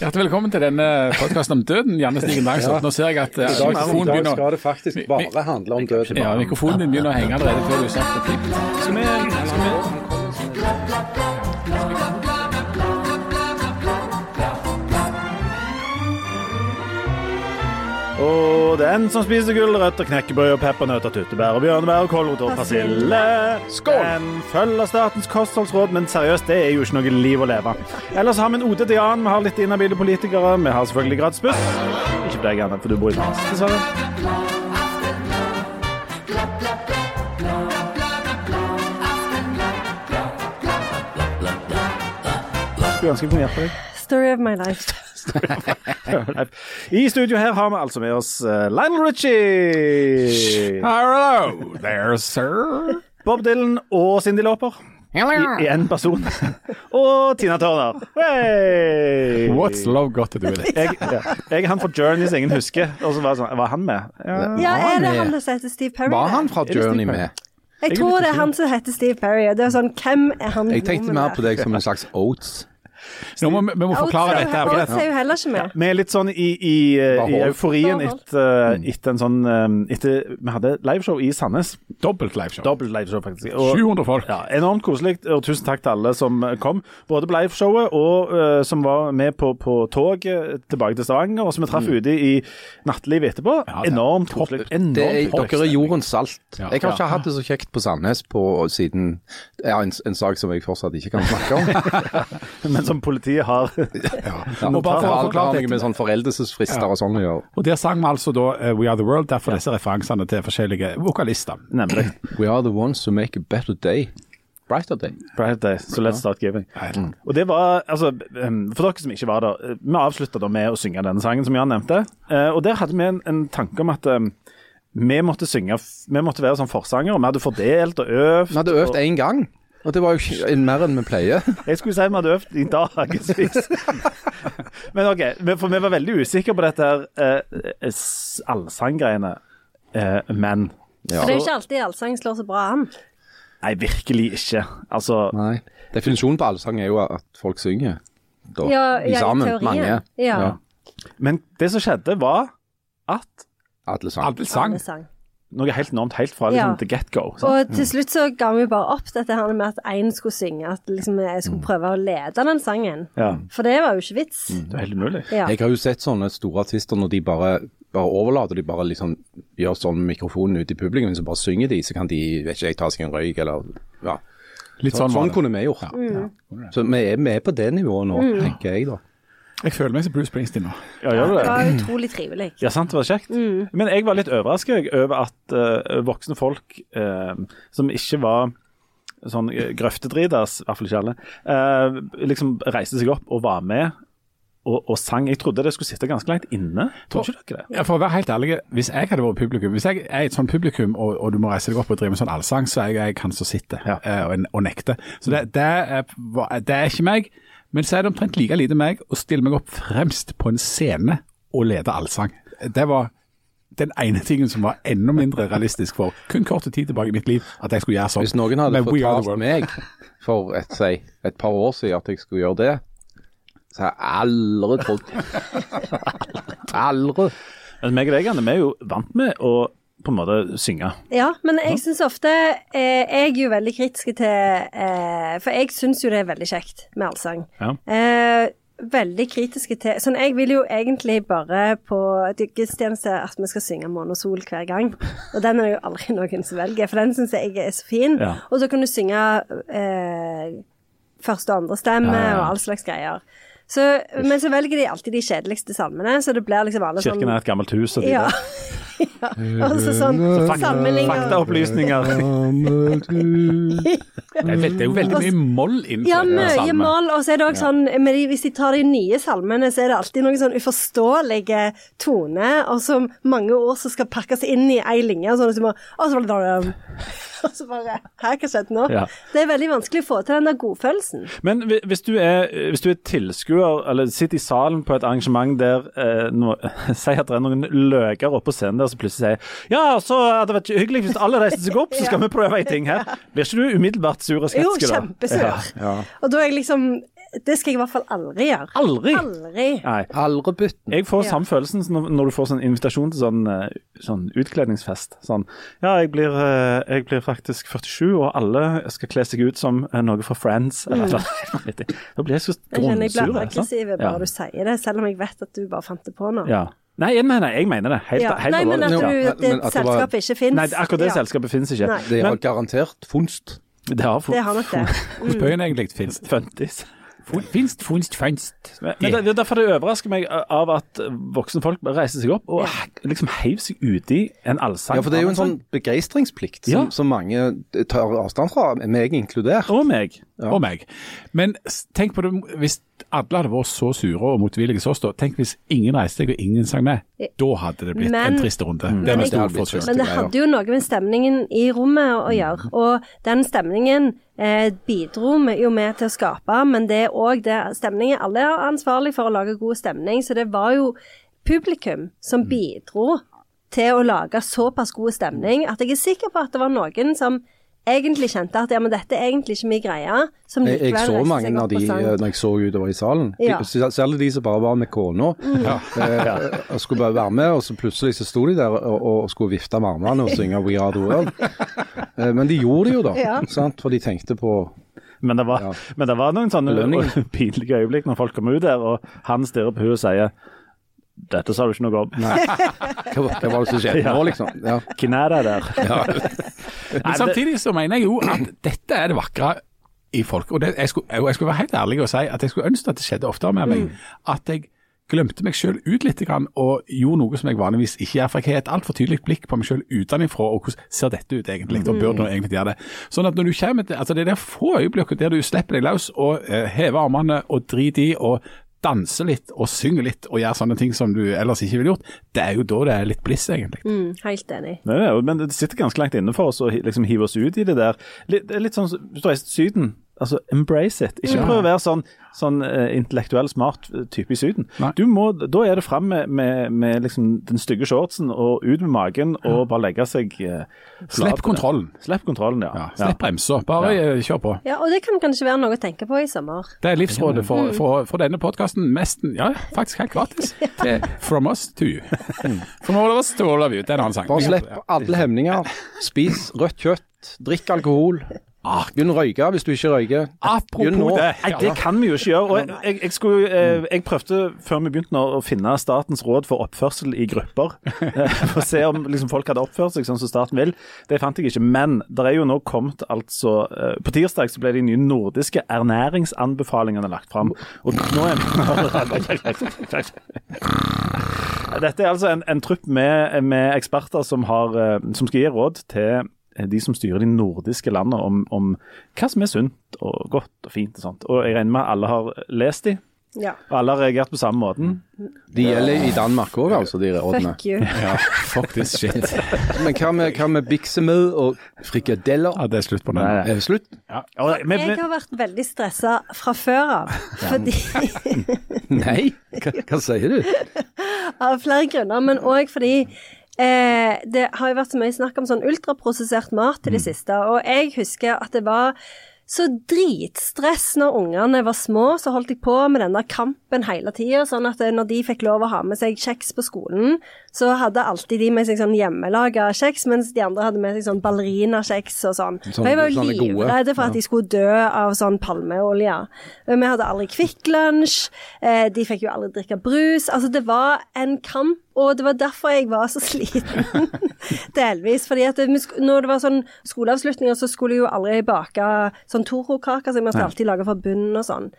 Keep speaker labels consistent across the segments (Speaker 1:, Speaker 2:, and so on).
Speaker 1: Hjertelig velkommen til denne podkasten om døden, Janne Stigen Drangsholt. Nå ser jeg at uh,
Speaker 2: mikrofonen begynner i dag skal det faktisk bare handle om døden.
Speaker 1: ja, mikrofonen din begynner å henge allerede før du har sagt. Skal vi, skal vi
Speaker 3: Og den som spiser gulrøtter, knekkebrød og peppernøtter, tuttebær og bjørnebær og kålrot og persille.
Speaker 1: Skål!
Speaker 3: Den følger statens kostholdsråd, men seriøst, det er jo ikke noe liv å leve. Ellers har vi en OD til Jan, vi har litt inhabile politikere, vi har selvfølgelig gratis buss. Ikke for deg, Anne, for du bor i Mars, dessverre. Skulle ønske jeg kunne hjelpe deg.
Speaker 4: Story of my life.
Speaker 3: I studio her har vi altså med oss eh, Lionel Richie,
Speaker 1: Hello there, sir.
Speaker 3: Bob Dylan og Cindy Lauper i én person. og Tina Turner. Hey!
Speaker 1: What's love got to do with it?
Speaker 3: Jeg, ja. jeg er han fra Journey som ingen husker. Og så var, sånn, var han med? Ja.
Speaker 4: Ja, er det
Speaker 2: han
Speaker 4: som heter Steve Perry?
Speaker 2: Var han fra Journey med?
Speaker 4: Jeg
Speaker 3: Jeg
Speaker 4: tror det er han som heter Steve Perry. Det er sånn, Hvem er han
Speaker 2: Jeg tenkte mer på deg som en slags Oats.
Speaker 1: Nå må vi, må forklare dette. her.
Speaker 4: Oates er jo heller ikke med.
Speaker 3: Vi er litt sånn i, i, eh, i euforien etter,
Speaker 2: et
Speaker 3: etter en sånn eh, Etter Vi hadde liveshow i Sandnes.
Speaker 1: Dobbelt liveshow.
Speaker 3: Dobbelt liveshow, faktisk. Og-
Speaker 1: 700 folk.
Speaker 3: Ja, Enormt koselig, og tusen takk til alle som kom. Både på liveshowet og uh, som var med på, på toget tilbake til Stavanger, og som vi traff ute i nattelivet etterpå.
Speaker 1: Ja, det
Speaker 3: Enormt koselig. Enormt koselig.
Speaker 2: dere er jordens salt.
Speaker 1: Ja.
Speaker 2: Jeg har ikke hatt det så kjekt på Sandnes på, siden ja, en, en sak som jeg fortsatt ikke kan snakke om.
Speaker 3: Men som politiet har
Speaker 2: Ja,
Speaker 1: Og bare for å forklare dette-
Speaker 2: med sånn foreldelsesfrister og sånn å gjøre.
Speaker 1: Og der sang vi altså da uh, We Are The World, derfor disse referansene til forskjellige vokalister.
Speaker 3: Nemlig.
Speaker 2: We are the ones who make a better day. Brighter day.
Speaker 3: Brighter Day, so let's start giving.
Speaker 1: Mm.
Speaker 3: Og det var, altså, For dere som ikke var der, eh, vi avslutta da med å synge denne sangen, som Jan nevnte. Eh, Og der hadde vi en, en tanke om at vi måtte synge Vi måtte være sånn forsangere. Vi hadde fordelt og øvd.
Speaker 2: Vi hadde øvd én gang, og det var jo ikke mer enn vi pleier.
Speaker 3: Jeg skulle si vi hadde øvd i dagevis. Men OK, for vi var veldig usikre på dette her eh, allsanggreiene. Eh, men
Speaker 2: Ja.
Speaker 4: For det er jo ikke alltid allsang slår så bra an.
Speaker 3: Nei, virkelig ikke. Altså
Speaker 2: Nei. Definisjonen på allsang er jo at folk synger. Da,
Speaker 4: Ja,
Speaker 2: I sammen.
Speaker 4: i.
Speaker 2: Mange.
Speaker 4: Ja.
Speaker 3: Men det som skjedde, var at
Speaker 2: Alle sang.
Speaker 1: Alle sang.
Speaker 3: Noe helt enormt helt fra liksom,
Speaker 4: Ja.
Speaker 3: the get go. sant?
Speaker 4: Og til slutt så ga vi bare opp dette her med at én skulle synge. At liksom jeg skulle prøve å lede den sangen.
Speaker 3: Ja,
Speaker 4: For det var jo ikke vits.
Speaker 3: det er helt umulig.
Speaker 4: Ja.
Speaker 2: Jeg har jo sett sånne store artister når de bare, bare overlater de bare liksom gjør sånn med mikrofonen ut i publikum, så bare synger de, så kan de vet ikke jeg, ta seg en røyk eller ja.
Speaker 1: Litt
Speaker 2: Sånn,
Speaker 1: sånn
Speaker 2: sånn kunne vi gjort.
Speaker 4: Mm.
Speaker 2: Så vi er, vi er på det nivået nå, tenker jeg da.
Speaker 1: Jeg føler meg som Bruce Springsteen nå.
Speaker 3: Ja, gjør du
Speaker 4: Det
Speaker 3: det?
Speaker 4: var utrolig trivelig.
Speaker 3: Ja, sant, det var kjekt. Men jeg var litt overrasket over at uh, voksne folk uh, som ikke var sånn uh, grøftedritas, i hvert fall ikke alle, uh, liksom reiste seg opp og var med og, og sang. Jeg trodde det skulle sitte ganske langt inne. Tror ikke dere det?
Speaker 1: Ja, For å være helt ærlig, hvis jeg hadde vært publikum, hvis jeg er et sånt publikum og, og du må reise deg opp og drive med sånn allsang, så er jeg jeg kan så sitte
Speaker 3: Ja.
Speaker 1: eh, og, og nekte. Så det, det, er, det er ikke meg. Men så er det omtrent like lite meg å stille meg opp fremst på en scene og lede allsang. Det var den ene tingen som var enda mindre realistisk for kun kort tid tilbake i mitt liv, at jeg skulle gjøre sånn.
Speaker 2: Hvis noen hadde fortalt meg for et, si, et par år siden at jeg skulle gjøre det, så har jeg aldri trodd Aldri.
Speaker 3: Men meg og deg, Anne, vi er jo vant med å på en måte synge.
Speaker 4: Ja, men jeg syns ofte eh, Jeg er jo veldig kritisk til eh, For jeg syns jo det er veldig kjekt med allsang.
Speaker 3: Ja.
Speaker 4: Eh, veldig kritiske til Sånn, jeg vil jo egentlig bare på gudstjeneste at vi skal synge 'Måne og sol' hver gang. Og den er det jo aldri noen som velger, for den syns jeg er så fin.
Speaker 3: Ja.
Speaker 4: Og så kan du synge eh, første og andre stemme
Speaker 3: Ja,
Speaker 4: og all slags greier. Så, men så velger de alltid de kjedeligste salmene, så det blir liksom alle sånn
Speaker 3: Kirken er et gammelt hus. Og de
Speaker 4: ja.
Speaker 3: der.
Speaker 4: ja. Og så sammenligner salmelinjer.
Speaker 3: Faktaopplysninger.
Speaker 1: Det er, det er jo veldig mye moll innenfor
Speaker 4: Ja, mye
Speaker 1: salme.
Speaker 4: moll. Og så er det også sånn med de, Hvis de tar de nye salmene, så er det alltid noen sånn uforståelige tone, og så mange ord som skal pakkes inn i ei linje. Og sånn, og så, må, og så bare Hæ, hva skjedde nå?
Speaker 3: Ja.
Speaker 4: Det er veldig vanskelig å få til den der godfølelsen.
Speaker 3: Men hvis du er, hvis du er tilskuer, eller sitter i salen på et arrangement der eh, no, Si at det er noen løker oppe på scenen der som plutselig sier Ja, så hadde det vært hyggelig hvis alle reiste seg opp, så skal vi prøve en ting her. Blir ikke du umiddelbart sur og
Speaker 4: Jo,
Speaker 3: skeptisk da?
Speaker 4: kjempesur.
Speaker 3: Ja, ja.
Speaker 4: Og da er jeg liksom det skal jeg i hvert fall aldri gjøre.
Speaker 3: Aldri!
Speaker 4: Aldri.
Speaker 3: Nei.
Speaker 2: Aldrebytten.
Speaker 3: Jeg får
Speaker 4: Ja.
Speaker 3: samme følelsen som når, du får sånn invitasjon til sånn, eh, sånn utkledningsfest. Sånn Ja, jeg blir, eh, jeg blir faktisk 47, og alle skal kle seg ut som eh, noe fra Friends. Eller noe sånt. Da blir jeg så
Speaker 4: kjenner jeg blir
Speaker 3: grunnsur.
Speaker 4: aggressiv bare
Speaker 3: Ja.
Speaker 4: du sier det, selv om jeg vet at du bare fant det på nå.
Speaker 3: Ja. Nei, jeg mener, jeg mener det. Helt,
Speaker 4: Ja.
Speaker 3: helt
Speaker 4: Nei, men at, du,
Speaker 2: Ja.
Speaker 4: det
Speaker 2: Men at det var-
Speaker 4: ikke fins.
Speaker 3: Nei, akkurat det selskapet finnes ikke.
Speaker 4: Nei.
Speaker 2: Det har
Speaker 3: Men-
Speaker 2: garantert funst.
Speaker 3: Det har
Speaker 4: Det har nok det.
Speaker 1: Mm. bøyen egentlig finnes?
Speaker 3: funtis.
Speaker 1: Finst, funst, finst.
Speaker 3: Men, men det, det er derfor det overrasker meg av at voksne folk reiser seg opp og liksom heiv seg uti en allsang.
Speaker 2: Ja, for det er jo en sånn begeistringsplikt som,
Speaker 3: Ja.
Speaker 2: som mange tar avstand fra, meg inkludert.
Speaker 3: Og meg.
Speaker 1: Og meg. Men tenk på det, hvis alle hadde vært så sure og motvillige som oss, da. Tenk hvis ingen reiste seg og ingen sang med. Da hadde det blitt
Speaker 4: Men-
Speaker 1: en trist runde. Det
Speaker 4: Men jeg-
Speaker 2: trist.
Speaker 4: Men det hadde jo noe med stemningen i rommet å gjøre. Og den stemningen eh, bidro vi jo med til å skape, men det er òg det stemningen Alle er ansvarlig for å lage god stemning, så det var jo publikum som bidro til å lage såpass god stemning at jeg er sikker på at det var noen som egentlig kjente at ja, men dette er egentlig ikke min greie, som
Speaker 2: Jeg, jeg så mange av de eh, når jeg så utover i salen. De,
Speaker 4: Ja.
Speaker 2: Særlig de som bare var med kona. Eh, og skulle bare være med, og så plutselig så sto de der og, og skulle vifte med armene og synge We Are The World. Eh, men de gjorde det jo da,
Speaker 4: Ja.
Speaker 2: sant? for de tenkte på
Speaker 3: Men det var,
Speaker 2: Ja.
Speaker 3: men det var noen sånne pinlige øyeblikk når folk kom ut der, og han stirrer på henne og sier dette sa du ikke noe om.
Speaker 2: Nei, hva, var- hva var det som skjedde nå, liksom? Ja.
Speaker 3: Hvem er det der?
Speaker 1: Men samtidig så mener jeg jo at dette er det vakre i folk. Og det, jeg, skulle, jeg skulle være helt ærlig og si at jeg skulle ønske at det skjedde oftere med meg. At jeg glemte meg selv ut litt og gjorde noe som jeg vanligvis ikke gjør. For jeg har et altfor tydelig blikk på meg selv utenfra, og hvordan ser dette ut egentlig, og burde du egentlig gjøre det. Sånn at når du kommer til, altså det er de få øyeblikket der du slipper deg løs og eh, hever armene og driter i og danser litt og synger litt og gjør sånne ting som du ellers ikke ville gjort, det er jo da det er litt bliss, egentlig.
Speaker 4: Mm, helt enig.
Speaker 3: Det er jo- men det sitter ganske langt inne for oss å liksom hive oss ut i det der. Litt, litt sånn som- hvis du reiser til Syden, altså embrace it. Ikke prøv å være sånn, sånn uh, intellektuell smart eh, type i Syden. Du må, da er det fram med, med, med liksom den stygge shortsen og ut med magen og bare legge seg uh.
Speaker 1: Slipp kontrollen.
Speaker 3: Slipp kontrollen, ja.
Speaker 1: Ja, slipp bremsa, bare ja. kjør på.
Speaker 4: Ja, og det kan kanskje være noe å tenke på i sommer.
Speaker 1: Det er livsrådet for, for, for denne podkasten. Nesten, ja, faktisk helt gratis. er From us to you. From all of us to all of you. Det er en annen sang.
Speaker 2: Bare slipp alle hemninger. Spis rødt kjøtt. Drikk alkohol. Begynn å røyke hvis du ikke røyker.
Speaker 1: Apropos det.
Speaker 3: Nei, det kan vi jo ikke gjøre. Og jeg, jeg, jeg, skulle, eh, jeg prøvde før vi begynte nå å finne Statens råd for oppførsel i grupper. eh, For å se om liksom, folk hadde oppført seg sånn som staten vil. Det fant jeg ikke. Men det er jo nå kommet altså eh, På tirsdag så ble de nye nordiske ernæringsanbefalingene lagt fram. Og nå er Dette er altså en, en trupp med, med eksperter som, har, som skal gi råd til de som styrer de nordiske landene om, om hva som er sunt og godt og fint og sånt. Og jeg regner med at alle har lest de,
Speaker 4: Ja.
Speaker 3: og alle har reagert på samme måten.
Speaker 2: De gjelder i Danmark òg, altså, de rådene.
Speaker 4: Fuck you.
Speaker 1: Ja, fuck this shit.
Speaker 2: Men hva med, hva med biksemøl og frikadeller?
Speaker 1: Ja, det er slutt på
Speaker 3: nei.
Speaker 2: Er det slutt?
Speaker 3: Og, men,
Speaker 4: Jeg har vært veldig stressa fra før av, fordi
Speaker 2: Nei, hva, hva sier du?
Speaker 4: Av flere grunner, men òg fordi eh, det har jo vært så mye snakk om sånn ultraprosessert mat i det siste, og jeg husker at det var så dritstress når ungene var små, så holdt jeg på med den der kampen hele tida, sånn at eh, når de fikk lov å ha med seg kjeks på skolen, så hadde alltid de med seg sånn hjemmelaga kjeks, mens de andre hadde med seg sånn ballerinakjeks og sånn.
Speaker 2: Sånn-
Speaker 4: og jeg var jo livredd for at de skulle dø av sånn palmeolje. Vi hadde aldri Kvikk Lunsj, eh, de fikk jo aldri drikke brus. Altså, det var en kamp, og det var derfor jeg var så sliten. Delvis. fordi at når det var sånn skoleavslutninger, så skulle jeg jo aldri bake sånn Toro-kaker, så jeg måtte alltid lage fra bunnen og sånn.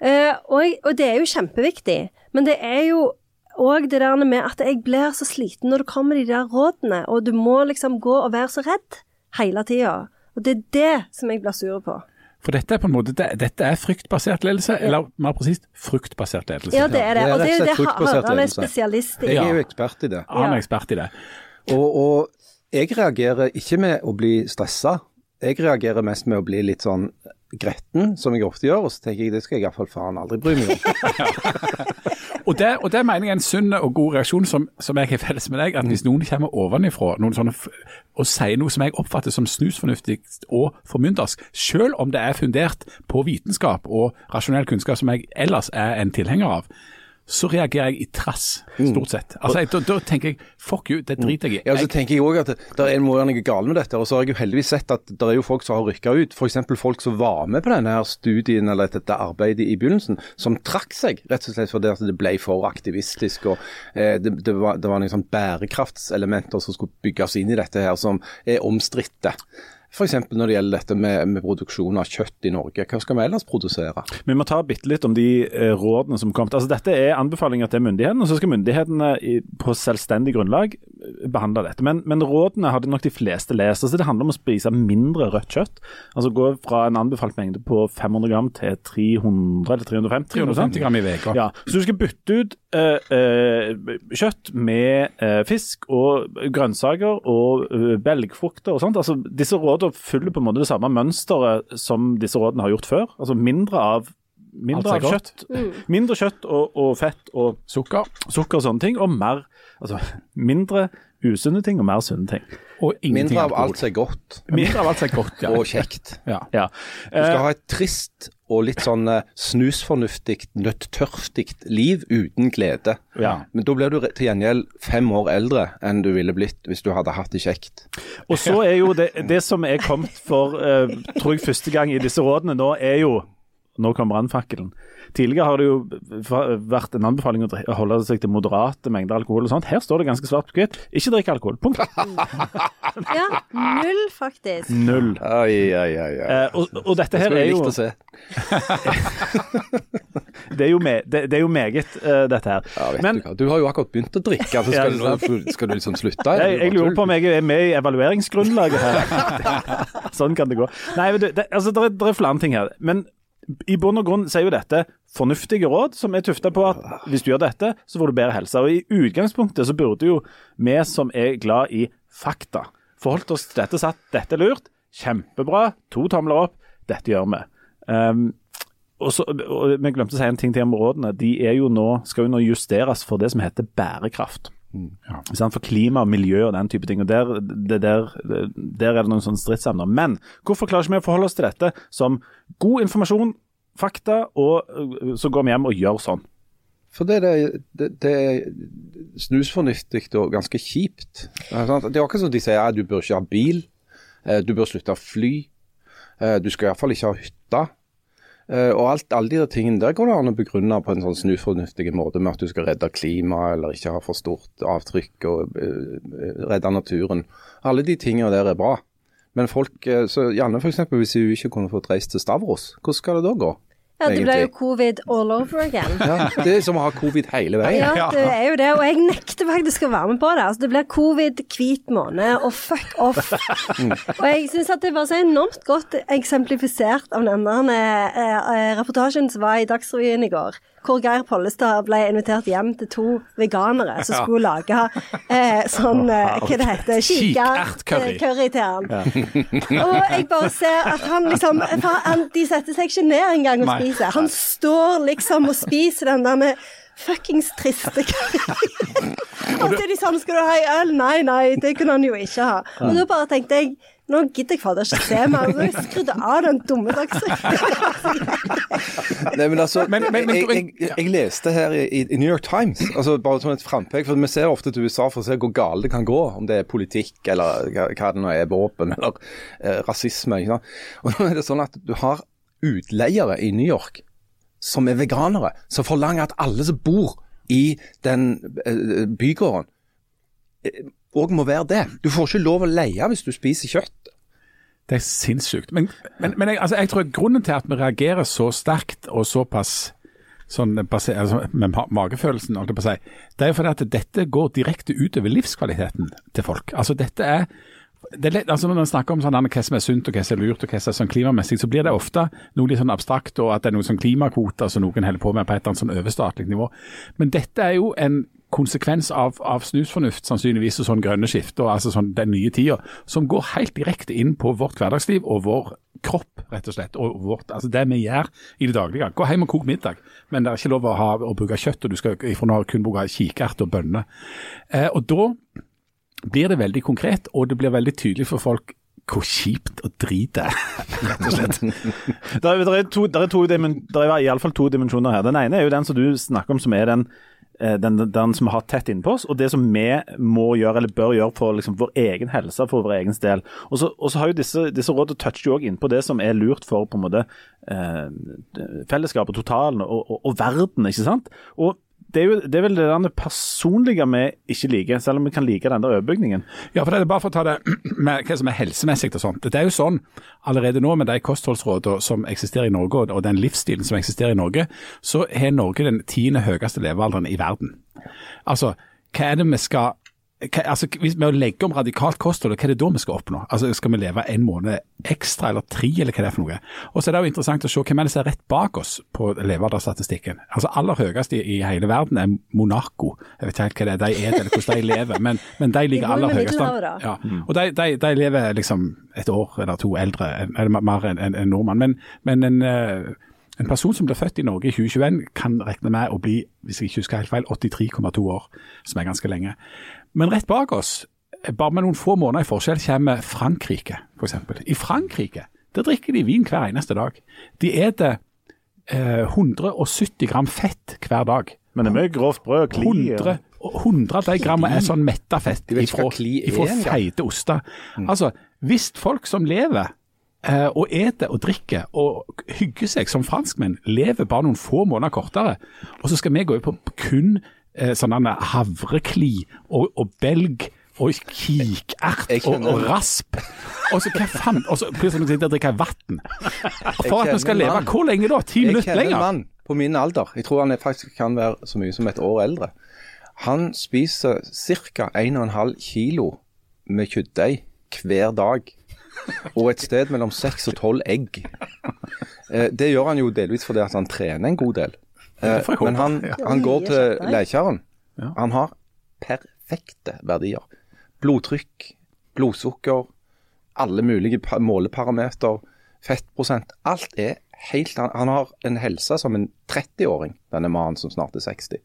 Speaker 4: Eh, og, og det er jo kjempeviktig, men det er jo og det der med at jeg blir så sliten når det kommer de der rådene, og du må liksom gå og være så redd hele tida. Og det er det som jeg blir sur på.
Speaker 1: For dette er på en måte, det, dette er fryktbasert ledelse, eller mer presist, fruktbasert ledelse.
Speaker 4: Ja, det er det. Og det er
Speaker 2: slett
Speaker 4: det Harald er spesialist i.
Speaker 2: Jeg er jo ekspert i det.
Speaker 1: Han er ekspert i det.
Speaker 2: Og, og jeg reagerer ikke med å bli stressa. Jeg reagerer mest med å bli litt sånn gretten, som jeg ofte gjør. Og så tenker jeg det skal jeg iallfall faen aldri bry meg om.
Speaker 1: Og det, og det mener jeg er en sunn og god reaksjon som, som jeg har felles med deg. At hvis noen kommer ovenifra noen sånne, og sier noe som jeg oppfatter som snusfornuftig og formyndersk, selv om det er fundert på vitenskap og rasjonell kunnskap som jeg ellers er en tilhenger av, så reagerer jeg i trass, stort sett. Altså, jeg, da, da tenker jeg fuck you, det driter jeg i.
Speaker 2: Ja, så tenker jeg også at det, det er noe galt med dette. Og så har jeg jo heldigvis sett at det er jo folk som har rykka ut. F.eks. folk som var med på denne her studien eller dette arbeidet i begynnelsen, som trakk seg rett og slett fordi at det ble for aktivistisk. og eh, det, det, var, det var noen sånn bærekraftselementer som skulle bygges inn i dette her, som er omstridte. F.eks. når det gjelder dette med, med produksjon av kjøtt i Norge. Hva skal vi ellers produsere?
Speaker 3: Vi må ta bitte litt om de eh, rådene som kom. Altså, dette er anbefalinger til myndighetene, og så skal myndighetene i, på selvstendig grunnlag eh, behandle dette. Men, men rådene hadde nok de fleste lest. Altså, det handler om å spise mindre rødt kjøtt. Altså Gå fra en anbefalt mengde på 500 gram til 300 eller 350.
Speaker 1: 350 gram i veka.
Speaker 3: Ja, så du skal bytte ut kjøtt med eh, fisk og grønnsaker og eh, belgfrukter og sånt. Altså, disse rådene følger på en måte det samme mønsteret som disse rådene har gjort før. Altså mindre av, mindre av
Speaker 1: kjøtt.
Speaker 3: kjøtt. Mindre kjøtt og, og fett og
Speaker 1: Sukker
Speaker 3: sukker og sånne ting, og mer Altså mindre usunne ting og mer sunne ting.
Speaker 1: og
Speaker 2: Mindre av alt som er godt
Speaker 1: Mindre av alt som er godt, ja.
Speaker 2: og kjekt.
Speaker 1: ja.
Speaker 3: Ja.
Speaker 2: Du skal ha et trist og litt sånn eh, snusfornuftig, nøtttørftig liv uten glede.
Speaker 3: Ja.
Speaker 2: Men da blir du til gjengjeld fem år eldre enn du ville blitt hvis du hadde hatt det kjekt.
Speaker 3: Og så er jo det, det som er kommet for, uh, tror jeg, første gang i disse rådene nå, er jo Nå kom brannfakkelen. Tidligere har det jo vært en anbefaling å holde seg til moderate mengder alkohol og sånt. Her står det ganske svart på hvitt. Ikke drikk alkohol. Punkt.
Speaker 4: Ja, null, faktisk.
Speaker 3: Null.
Speaker 2: Ai, ai, ai, ai.
Speaker 3: Eh, og, og dette her
Speaker 2: Skulle
Speaker 3: er
Speaker 2: jeg
Speaker 3: jo
Speaker 2: likt å se.
Speaker 3: Det er jo, me, det, det er jo meget, uh, dette her.
Speaker 2: Ja, vet
Speaker 3: Men
Speaker 2: du, hva. du har jo akkurat begynt å drikke, så skal,
Speaker 3: ja,
Speaker 2: du, skal du liksom slutte? eller?
Speaker 3: jeg, jeg lurer på om jeg er med i evalueringsgrunnlaget her. sånn kan det gå. Nei, du, det, det, altså, det, det er flere ting her. Men i bunn og grunn så er jo dette fornuftige råd som er tufta på at hvis du gjør dette, så får du bedre helse. Og i utgangspunktet så burde jo vi som er glad i fakta, forholdt oss til dette satt dette er lurt. Kjempebra. To tomler opp. Dette gjør vi. Um, og så, og Vi glemte å si en ting til om rådene. De er jo nå, skal jo nå justeres for det som heter bærekraft. Ikke sant? For klima og miljø og den type ting. og Der, det, der, der er det noen sånne stridsemner. Men hvorfor klarer ikke vi å forholde oss til dette som god informasjon, fakta, og øh, så går vi hjem og gjør sånn?
Speaker 2: For det, det, det, er snusfornuftig og ganske kjipt. Er? Det er akkurat som de sier at du bør ikke ha bil, eh, du bør slutte å fly, eh, du skal iallfall ikke ha hytte. Eh, Og alt, alle de tingene der går det an å begrunne på en sånn snusfornuftig måte med at du skal redde klimaet eller ikke ha for stort avtrykk og eh, redde naturen. Alle de tingene der er bra. Men folk, eh, så Janne f.eks. hvis hun ikke kunne fått reist til Stavros, hvordan skal det da gå?
Speaker 4: Ja, det ble jo covid all over again.
Speaker 2: Ja, det er som å ha covid hele veien.
Speaker 4: Ja, det er jo det. Og jeg nekter faktisk å være med på det. Altså, det blir covid, hvit måned og fuck off. og jeg syns at det var så enormt godt eksemplifisert av den der eh, eh, reportasjen som var i Dagsrevyen i går. Hvor Geir Pollestad ble invitert hjem til to veganere som skulle lage eh, sånn eh, Hva det heter
Speaker 1: Kikertcurry.
Speaker 4: Kikertcurry til han. Og jeg bare ser at han liksom han, De setter seg ikke ned engang og spiser. Han står liksom og spiser den der med fuckings triste curry. Og så er de sånn Skal du ha ei øl? Nei, nei, det kunne han jo ikke ha. Og da bare tenkte jeg nå gidder jeg fader ikke se mer. Så jeg skrudde av den dumme dagsrevyen.
Speaker 2: Nei, men altså,
Speaker 1: Men- men- men-
Speaker 2: jeg, jeg, jeg, leste her i, i New York Times, altså bare som et frampek, for vi ser ofte til USA for å se hvor galt det kan gå, om det er politikk eller hva, det nå er, våpen eller eh, rasisme. Ikke sant? Og nå er det sånn at du har utleiere i New York som er veganere, som forlanger at alle som bor i den eh, bygården, òg må være det. Du får ikke lov å leie hvis du spiser kjøtt.
Speaker 1: Det er sinnssykt. Men, men, men jeg, altså, jeg tror grunnen til at vi reagerer så sterkt og såpass sånn, altså, med ma- magefølelsen, holdt jeg si, det er jo fordi at dette går direkte utover livskvaliteten til folk. Altså dette det er lett, altså Når man snakker om sånn, hva som er sunt og hva som er lurt og hva som er sånn klimamessig, så blir det ofte noe litt sånn abstrakt, og at det er noen sånn klimakvoter som noen holder på med på et eller annet sånn overstatlig nivå. Men dette er jo en konsekvens av, av snusfornuft, sannsynligvis, og sånn grønne skifter, altså sånn den nye tida, som går helt direkte inn på vårt hverdagsliv og vår kropp, rett og slett. Og vårt, altså det vi gjør i det daglige. Gå hjem og kok middag, men det er ikke lov å, ha, å bruke kjøtt, og du skal ifra nå kun bruke kikert og bønner. Eh, og da blir det veldig konkret, og det blir veldig tydelig for folk hvor kjipt og drit det er, rett og slett.
Speaker 3: Det er, der er, to, der er, er i alle fall to dimensjoner her. Den ene er jo den som du snakker om, som er den, den, den som vi har tett innpå oss, og det som vi må gjøre eller bør gjøre for liksom, vår egen helse, for vår egen del. Og så har jo disse, disse rådene toucher jo også innpå det som er lurt for på en måte eh, fellesskapet, totalen og, og, og verden, ikke sant. Og det er, jo, det er vel det der personlige vi ikke liker, selv om vi kan like den der overbygningen.
Speaker 1: Ja, for det er bare for å ta det med hva som er helsemessig og sånt. Det er jo sånn allerede nå med de kostholdsrådene som eksisterer i Norge, og- den livsstilen som eksisterer i Norge, så har Norge den tiende høyeste levealderen i verden. Altså, hva er det vi skal altså, hvis vi legger om radikalt kosthold, hva er det da vi skal oppnå? Altså, Skal vi leve en måned ekstra eller tre, eller hva det er for noe? Og så er det jo interessant å se hvem er det som er rett bak oss på levealdersstatistikken. Altså Aller høyest i, i hele verden er Monaco. Jeg vet ikke helt hva det er de er, eller hvordan de lever, men, men de ligger aller høyest. Ja. Og de, de, de lever liksom et år eller to eldre, eller mer enn en, en nordmann. Men, men en, eh, en person som blir født i Norge i 2021 kan regne med å bli, hvis jeg ikke husker helt feil, 83,2 år, som er ganske lenge. Men rett bak oss, bare med noen få måneder i forskjell, kommer Frankrike, f.eks. I Frankrike der drikker de vin hver eneste dag. De spiser eh, 170 gram fett hver dag.
Speaker 3: Men det er mye grovt brød, kli og-
Speaker 1: 100, 100 av de grammene er sånn metta fett ifra,
Speaker 2: kli
Speaker 1: ifra feite oster. Altså, hvis folk som lever eh, og eter og drikker og hygger seg som franskmenn, lever bare noen få måneder kortere, og så skal vi gå på kun eh, sånne havrekli og, og belg og kikert og, og rasp. Og så hva faen, og så plutselig sitter og drikker vann. For at vi skal leve
Speaker 2: mann.
Speaker 1: hvor lenge da? Ti minutter lenger?
Speaker 2: Jeg kjenner en mann på min alder. Jeg tror han faktisk kan være så mye som et år eldre. Han spiser ca. 1,5 kilo med kjøttdeig hver dag. Og et sted mellom 6 og 12 egg. Eh, det gjør han jo delvis fordi han trener en god del. Eh, men han,
Speaker 1: ja.
Speaker 2: han går til.
Speaker 1: Ja.
Speaker 2: Han har perfekte verdier. Blodtrykk, blodsukker, alle mulige måleparameter, fettprosent. Alt er helt Han han har en helse som en 30-åring, denne mannen som snart er 60.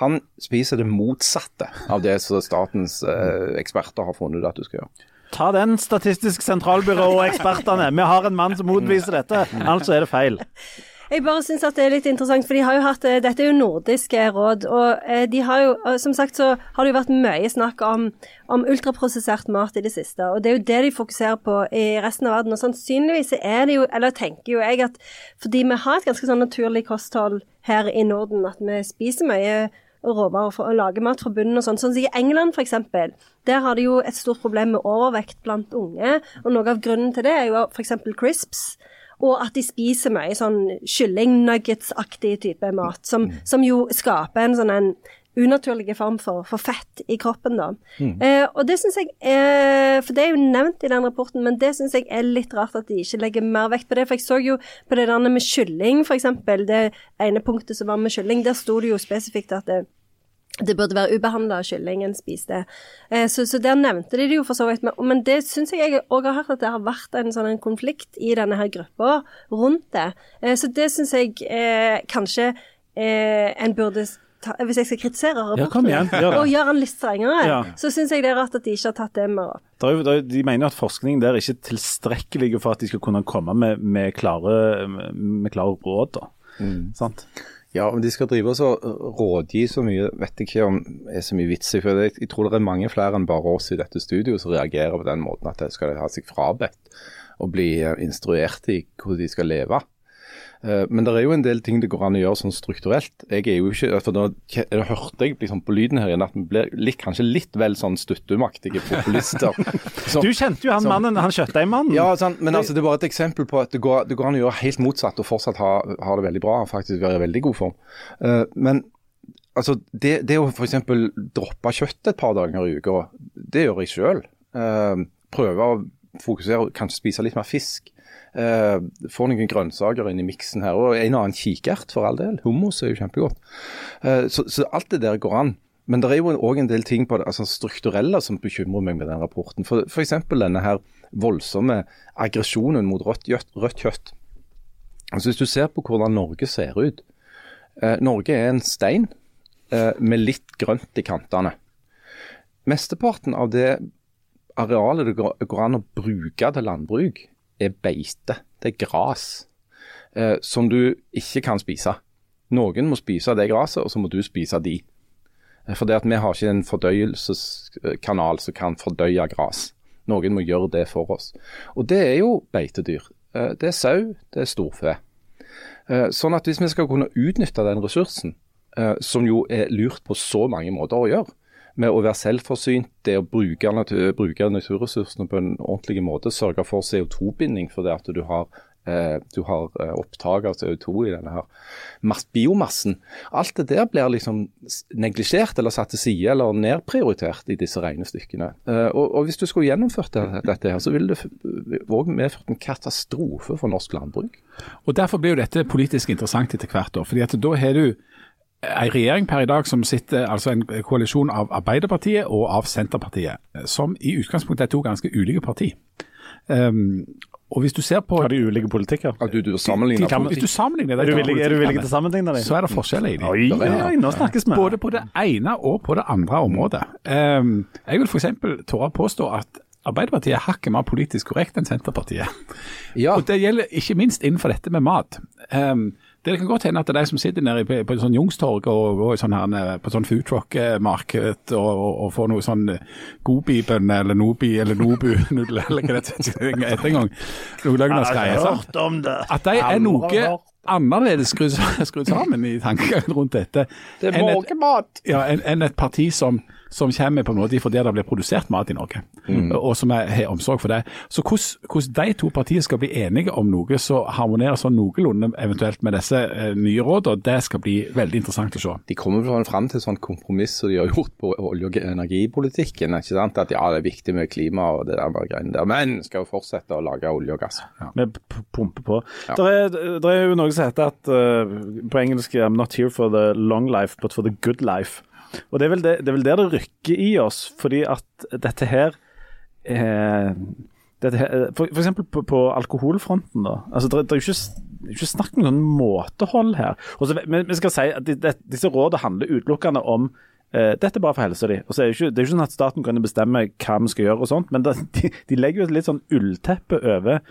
Speaker 2: Han spiser det motsatte av det som statens eh, eksperter har funnet ut at du skal gjøre.
Speaker 3: Ta den, Statistisk sentralbyrå og ekspertene. Vi har en mann som motviser dette, altså er det feil.
Speaker 4: Jeg bare syns at det er litt interessant, for de har jo hatt eh, Dette er jo nordiske råd, og eh, de har jo Som sagt så har det jo vært mye snakk om, om ultraprosessert mat i det siste, og det er jo det de fokuserer på i resten av verden. Og sannsynligvis er det jo, eller tenker jo jeg, at fordi vi har et ganske sånn naturlig kosthold her i Norden, at vi spiser mye råvarer for å lage mat fra bunnen og sånn. Sånn som i England f.eks. Der har de jo et stort problem med overvekt blant unge, og noe av grunnen til det er jo f.eks. crisps. Og at de spiser mye sånn kylling-nuggets-aktig type mat, som, som jo skaper en sånn en unaturlig form for, for fett i kroppen, da. Eh, og det syns jeg er For det er jo nevnt i den rapporten, men det syns jeg er litt rart at de ikke legger mer vekt på det. For jeg så jo på det der med kylling, f.eks. Det ene punktet som var med kylling, der sto det jo spesifikt at det, det burde være ubehandla kylling en spiste. Eh, så, så der nevnte de det jo for så vidt. Men, men det syns jeg òg har hørt at det har vært en sånn en konflikt i denne her gruppa rundt det. Eh, så det syns jeg eh, kanskje eh, en burde ta, Hvis jeg skal kritisere rapporten
Speaker 3: Ja, igjen, gjør
Speaker 4: og gjøre den litt strengere,
Speaker 3: Ja.
Speaker 4: så syns jeg det er rart at de ikke har tatt det mer opp.
Speaker 3: De mener at forskningen der er ikke er tilstrekkelig for at de skal kunne komme med, med, klare, med klare råd. Da. Sant?
Speaker 2: Ja, om de skal drive oss og rådgi så mye, vet jeg ikke om er så mye vits i. For jeg, tror det er mange flere enn bare oss i dette studioet som reagerer på den måten at de skal ha seg frabedt og bli eh, instruert i hvordan de skal leve. Eh, Men det er jo en del ting det går an å gjøre sånn strukturelt. Jeg er jo ikke, for kje- hørte jeg liksom på lyden her igjen at vi blir litt, kanskje litt vel sånn stuttumaktige populister. Så-
Speaker 3: Du kjente jo han
Speaker 2: som-
Speaker 3: mannen, han kjøttdeigmannen.
Speaker 2: ja, sånn, men altså, det er bare et eksempel på at det går, det går an å gjøre helt motsatt og fortsatt ha, ha det veldig bra og faktisk være i veldig god form. Eh, men altså, det, det å f.eks. droppe kjøtt et par dager i uka, det gjør jeg sjøl. prøve å fokusere og kanskje spise litt mer fisk. Uh, får noen grønnsaker inn i miksen her, og en annen kikert for all del. Hummus er jo kjempegodt. Uh, så, så alt det der går an. Men det er jo òg en del ting på det altså strukturelle som bekymrer meg med den rapporten. For F.eks. denne her voldsomme aggresjonen mot rødt, rødt kjøtt. Altså Hvis du ser på hvordan Norge ser ut. uh, Norge er en stein med litt grønt i kantene. Mesteparten av det arealet det går an å bruke til landbruk, er beite. Det er gras eh, som du ikke kan spise. Noen må spise det gresset, og så må du spise de. Eh, For det at vi har ikke en fordøyelseskanal som kan fordøye gras. Noen må gjøre det for oss. Og det er jo beitedyr. Eh, Det er sau, det er storfe. Eh, Sånn at hvis vi skal kunne utnytte den ressursen, som jo er lurt på så mange måter å gjøre, med å være selvforsynt, det å bruke, natur, bruke naturressursene på en ordentlig måte, sørge for CO2-binding fordi at du har, eh, du har eh, opptak av CO2 i denne her biomassen. Alt det der blir liksom neglisjert eller satt til side eller nedprioritert i disse regnestykkene. Eh, og, og Hvis du skulle gjennomført det, dette, her, så ville det òg medført en katastrofe for norsk landbruk.
Speaker 1: Og Derfor blir jo dette politisk interessant etter hvert. år, fordi at Da har du en regjering per i dag som sitter, altså en koalisjon av Arbeiderpartiet og av Senterpartiet, som i utgangspunktet er to ganske ulike parti. Um, og hvis du ser på
Speaker 3: Har de ulike politikker?
Speaker 2: Ja, du, du sammenligner
Speaker 3: kan-
Speaker 1: Hvis du sammenligner
Speaker 3: Er
Speaker 1: de
Speaker 3: du villig, er du villig til å sammenligne dem?
Speaker 1: så er det forskjeller i dem.
Speaker 3: Oi, oi, nå snakkes vi.
Speaker 1: Både på det ene og på det andre området. Um, jeg vil f.eks. tørre å påstå at Arbeiderpartiet er hakket mer politisk korrekt enn Senterpartiet.
Speaker 2: Ja,
Speaker 1: Og Det gjelder ikke minst innenfor dette med mat. Um, det kan godt hende at det er de som sitter nede på, på sånn Jungstorg og i sånn her, eh, på sånn foodtruck-marked og, og, og får noe sånn Gobi-bønne eller Nobi eller Nobu-nudler eller hva det heter en gang. Noe løgnersgreier. sant?
Speaker 3: om det.
Speaker 1: At de er noe annerledes skrudd sammen i tankegangen rundt dette
Speaker 2: det er måkemat!
Speaker 1: ja, enn enn et parti som, som kommer på en måte fra der det blir produsert mat i Norge, og som er- har omsorg for det. Så hvordan, de to partiene skal bli enige om noe som harmonerer sånn noenlunde eventuelt med disse eh, nye rådene, det skal bli veldig interessant å se.
Speaker 2: De kommer vel fram til sånn kompromiss som de har gjort på olje- og energipolitikken. ikke sant? At ja, det er viktig med klima og det der bare greiene der, men skal jo fortsette å lage olje og gass.
Speaker 3: Vi p- pumper på.
Speaker 2: Ja.
Speaker 3: Det er, der er jo noe som heter at uh, på engelsk I'm not here for the long life, but for the good life. Og det er vel, det, det, er vel der det rykker i oss, fordi at dette her eh, dette her, eh, for, for eksempel på, på alkoholfronten, da. Altså, det, det er jo ikke, det er ikke snakk om noen måtehold her. Og så, men vi skal si at de, de, disse rådene handler utelukkende om eh, dette er bare for helsa di. De. så er det, ikke, det er jo ikke sånn at staten kan bestemme hva vi skal gjøre og sånt, men det, de, de legger jo et litt sånn ullteppe over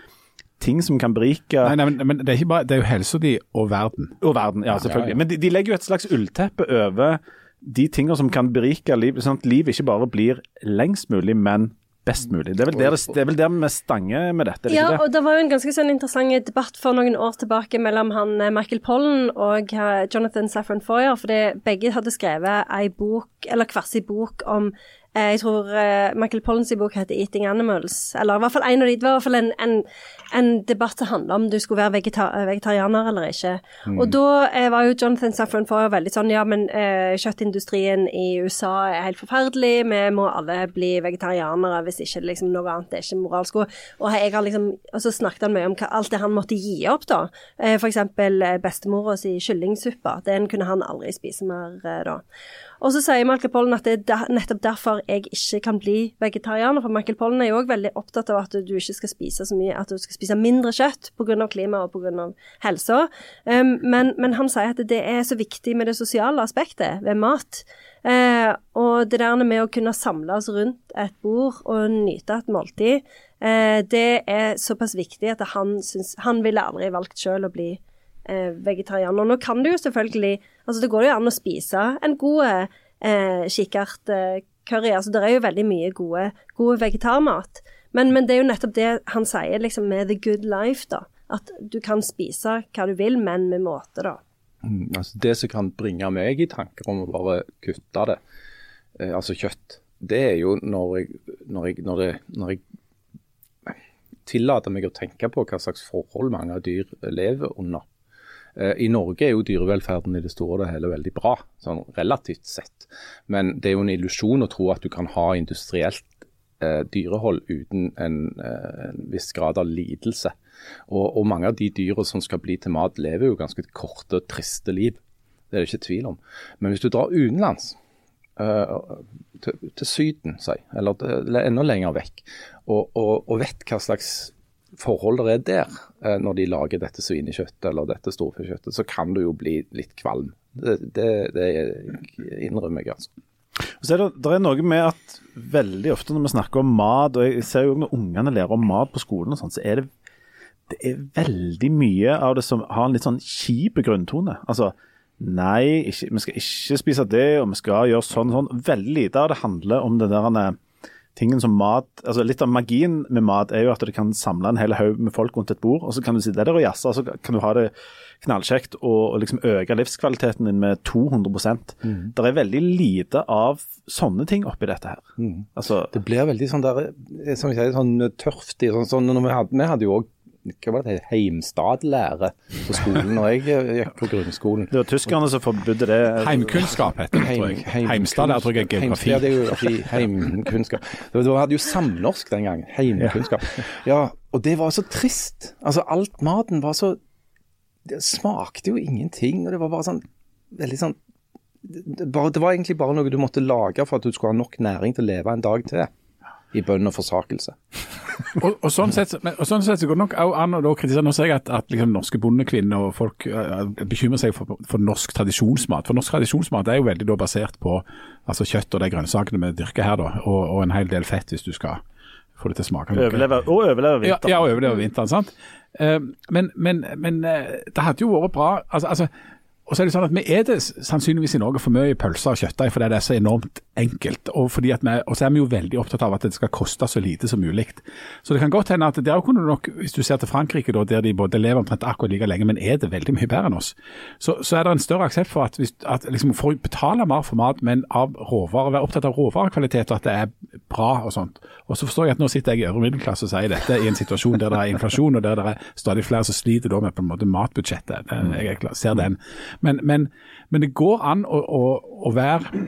Speaker 3: ting som kan berike
Speaker 1: Nei, nei, men, men det er ikke bare, det er jo helsa di og verden.
Speaker 3: og verden, ja, selvfølgelig. Men de, de legger jo et slags ullteppe over de tingene som kan berike livet, sånn at livet ikke bare blir lengst mulig, men best mulig. Det er vel der, det, det er vel der vi stanger med dette, det
Speaker 4: Ja,
Speaker 3: det?
Speaker 4: og det var jo en ganske sånn interessant debatt for noen år tilbake mellom han eh, Michael Pollen og eh, Jonathan Safran Foyer, fordi begge hadde skrevet ei bok, eller hver sin bok om Jeg tror eh, Michael Pollens bok heter 'Eating Animals', eller i hvert fall en av de, det var i hvert fall en, en, en debatt som handla om du skulle være vegetar vegetarianer eller ikke. Og da eh, var jo Jonathan Safran for veldig sånn ja, men eh, kjøttindustrien i USA er helt forferdelig, vi må alle bli vegetarianere hvis ikke liksom noe annet er ikke moralsk. Og, jeg har liksom, og så snakket han mye om hva, alt det han måtte gi opp, da. Eh, eh, bestemora si kyllingsuppe. Den kunne han aldri spise mer eh, da. Og så sier Michael Pollen at det er nettopp derfor jeg ikke kan bli vegetarianer. For Michael Pollen er jo òg veldig opptatt av at du ikke skal spise så mye, at du skal spise mindre kjøtt pga. klima og pga. helsa. Um, men, men han sier at det er så viktig med det sosiale aspektet ved mat. Eh, og det der med å kunne samles rundt et bord og nyte et måltid, eh, det er såpass viktig at han, synes, han ville aldri valgt sjøl å bli eh, vegetarianer. Nå kan det jo selvfølgelig Altså, det går jo an å spise en god eh, kikkertcurry. altså, det er jo veldig mye gode, gode vegetarmat. Men, men det er jo nettopp det han sier liksom med the good life, da. At du kan spise hva du vil, men med måte, da.
Speaker 2: Mm, altså det som kan bringe meg i tanker om å bare kutte det, eh, altså kjøtt, det er jo når jeg, når jeg, når det, når jeg tillater meg å tenke på hva slags forhold mange dyr lever under. Eh, I Norge er jo dyrevelferden i det store og hele veldig bra, sånn relativt sett. Men det er jo en illusjon å tro at du kan ha industrielt eh, dyrehold uten en, eh, en viss grad av lidelse. Og, og mange av de dyra som skal bli til mat, lever jo ganske korte og triste liv. Det er det ikke tvil om. Men hvis du drar utenlands, eh, til, til Syden, si, eller eller enda lenger vekk, og, og, og vet hva slags forhold det er der eh, når de lager dette svinekjøttet eller dette storfekjøttet, så kan du jo bli litt kvalm. Det, det, det innrømmer jeg, altså.
Speaker 3: Så er det, det er noe med at veldig ofte når vi snakker om mat, og jeg ser jo når ungene lærer om mat på skolen, og sånt, så er det, det er veldig mye av det som har en litt sånn kjip grunntone. Altså nei, ikke, vi skal ikke spise det, og vi skal gjøre sånn og sånn. Veldig lite av det handler om det der eh, tingen som mat altså Litt av magien med mat er jo at du kan samle en hel haug med folk rundt et bord, og så kan du sitte der og jazze, og så kan du ha det knallkjekt og, og liksom øke livskvaliteten din med 200 mm. Det er veldig lite av sånne ting oppi dette her.
Speaker 2: Mm.
Speaker 3: Altså,
Speaker 2: det blir veldig sånn der, som jeg sier, sånn tørftig. sånn, sånn, vi, hadde, vi hadde jo òg hva var det, heimstadlære på skolen når jeg eh, gikk på grunnskolen.
Speaker 3: Det var tyskerne som forbudde det.
Speaker 1: Heimkunnskap heter det, tror jeg.
Speaker 2: Heim,
Speaker 1: Heimstad der tror jeg er geografi.
Speaker 2: Ja, det er jo heimkunnskap. Du hadde jo samnorsk den gangen. Heimkunnskap. Ja, og det var så trist. Altså, alt maten var så Det smakte jo ingenting, og det var bare sånn veldig sånn det, det var egentlig bare noe du måtte lage for at du skulle ha nok næring til å leve en dag til i bønn og forsakelse.
Speaker 1: og, og, sånn sett, og sånn sett så går det nok an å kritisere Nå ser jeg at, at liksom, norske bondekvinner og folk uh, bekymrer seg for, for, norsk tradisjonsmat. For norsk tradisjonsmat er jo veldig da, basert på altså, kjøtt og de grønnsakene vi dyrker her, da, og, og, en hel del fett hvis du skal få det til å smake.
Speaker 3: Overleve, og overleve vinteren.
Speaker 1: Ja, ja overleve vinteren, sant. Uh, men, men, men det hadde jo vært bra altså, altså og så er det sånn at Vi er det sannsynligvis i Norge for mye pølser og kjøttdeig fordi det er så enormt enkelt. Og, vi, og så er vi jo veldig opptatt av at det skal koste så lite som mulig. Så det kan godt hende at der kunne du nok, hvis du ser til Frankrike, da, der de både lever omtrent akkurat like lenge, men er det veldig mye bedre enn oss, så, så er det en større aksept for at, hvis, at liksom, for å betale mer for mat, men av råvarer, være opptatt av råvarekvalitet og at det er bra og sånt. Og så forstår jeg at nå sitter jeg i øvre middelklasse og sier dette i en situasjon der det er inflasjon, og der det er stadig flere som sliter da med på en måte matbudsjettet. Jeg ser den. Men, men, men det går an å, å, å være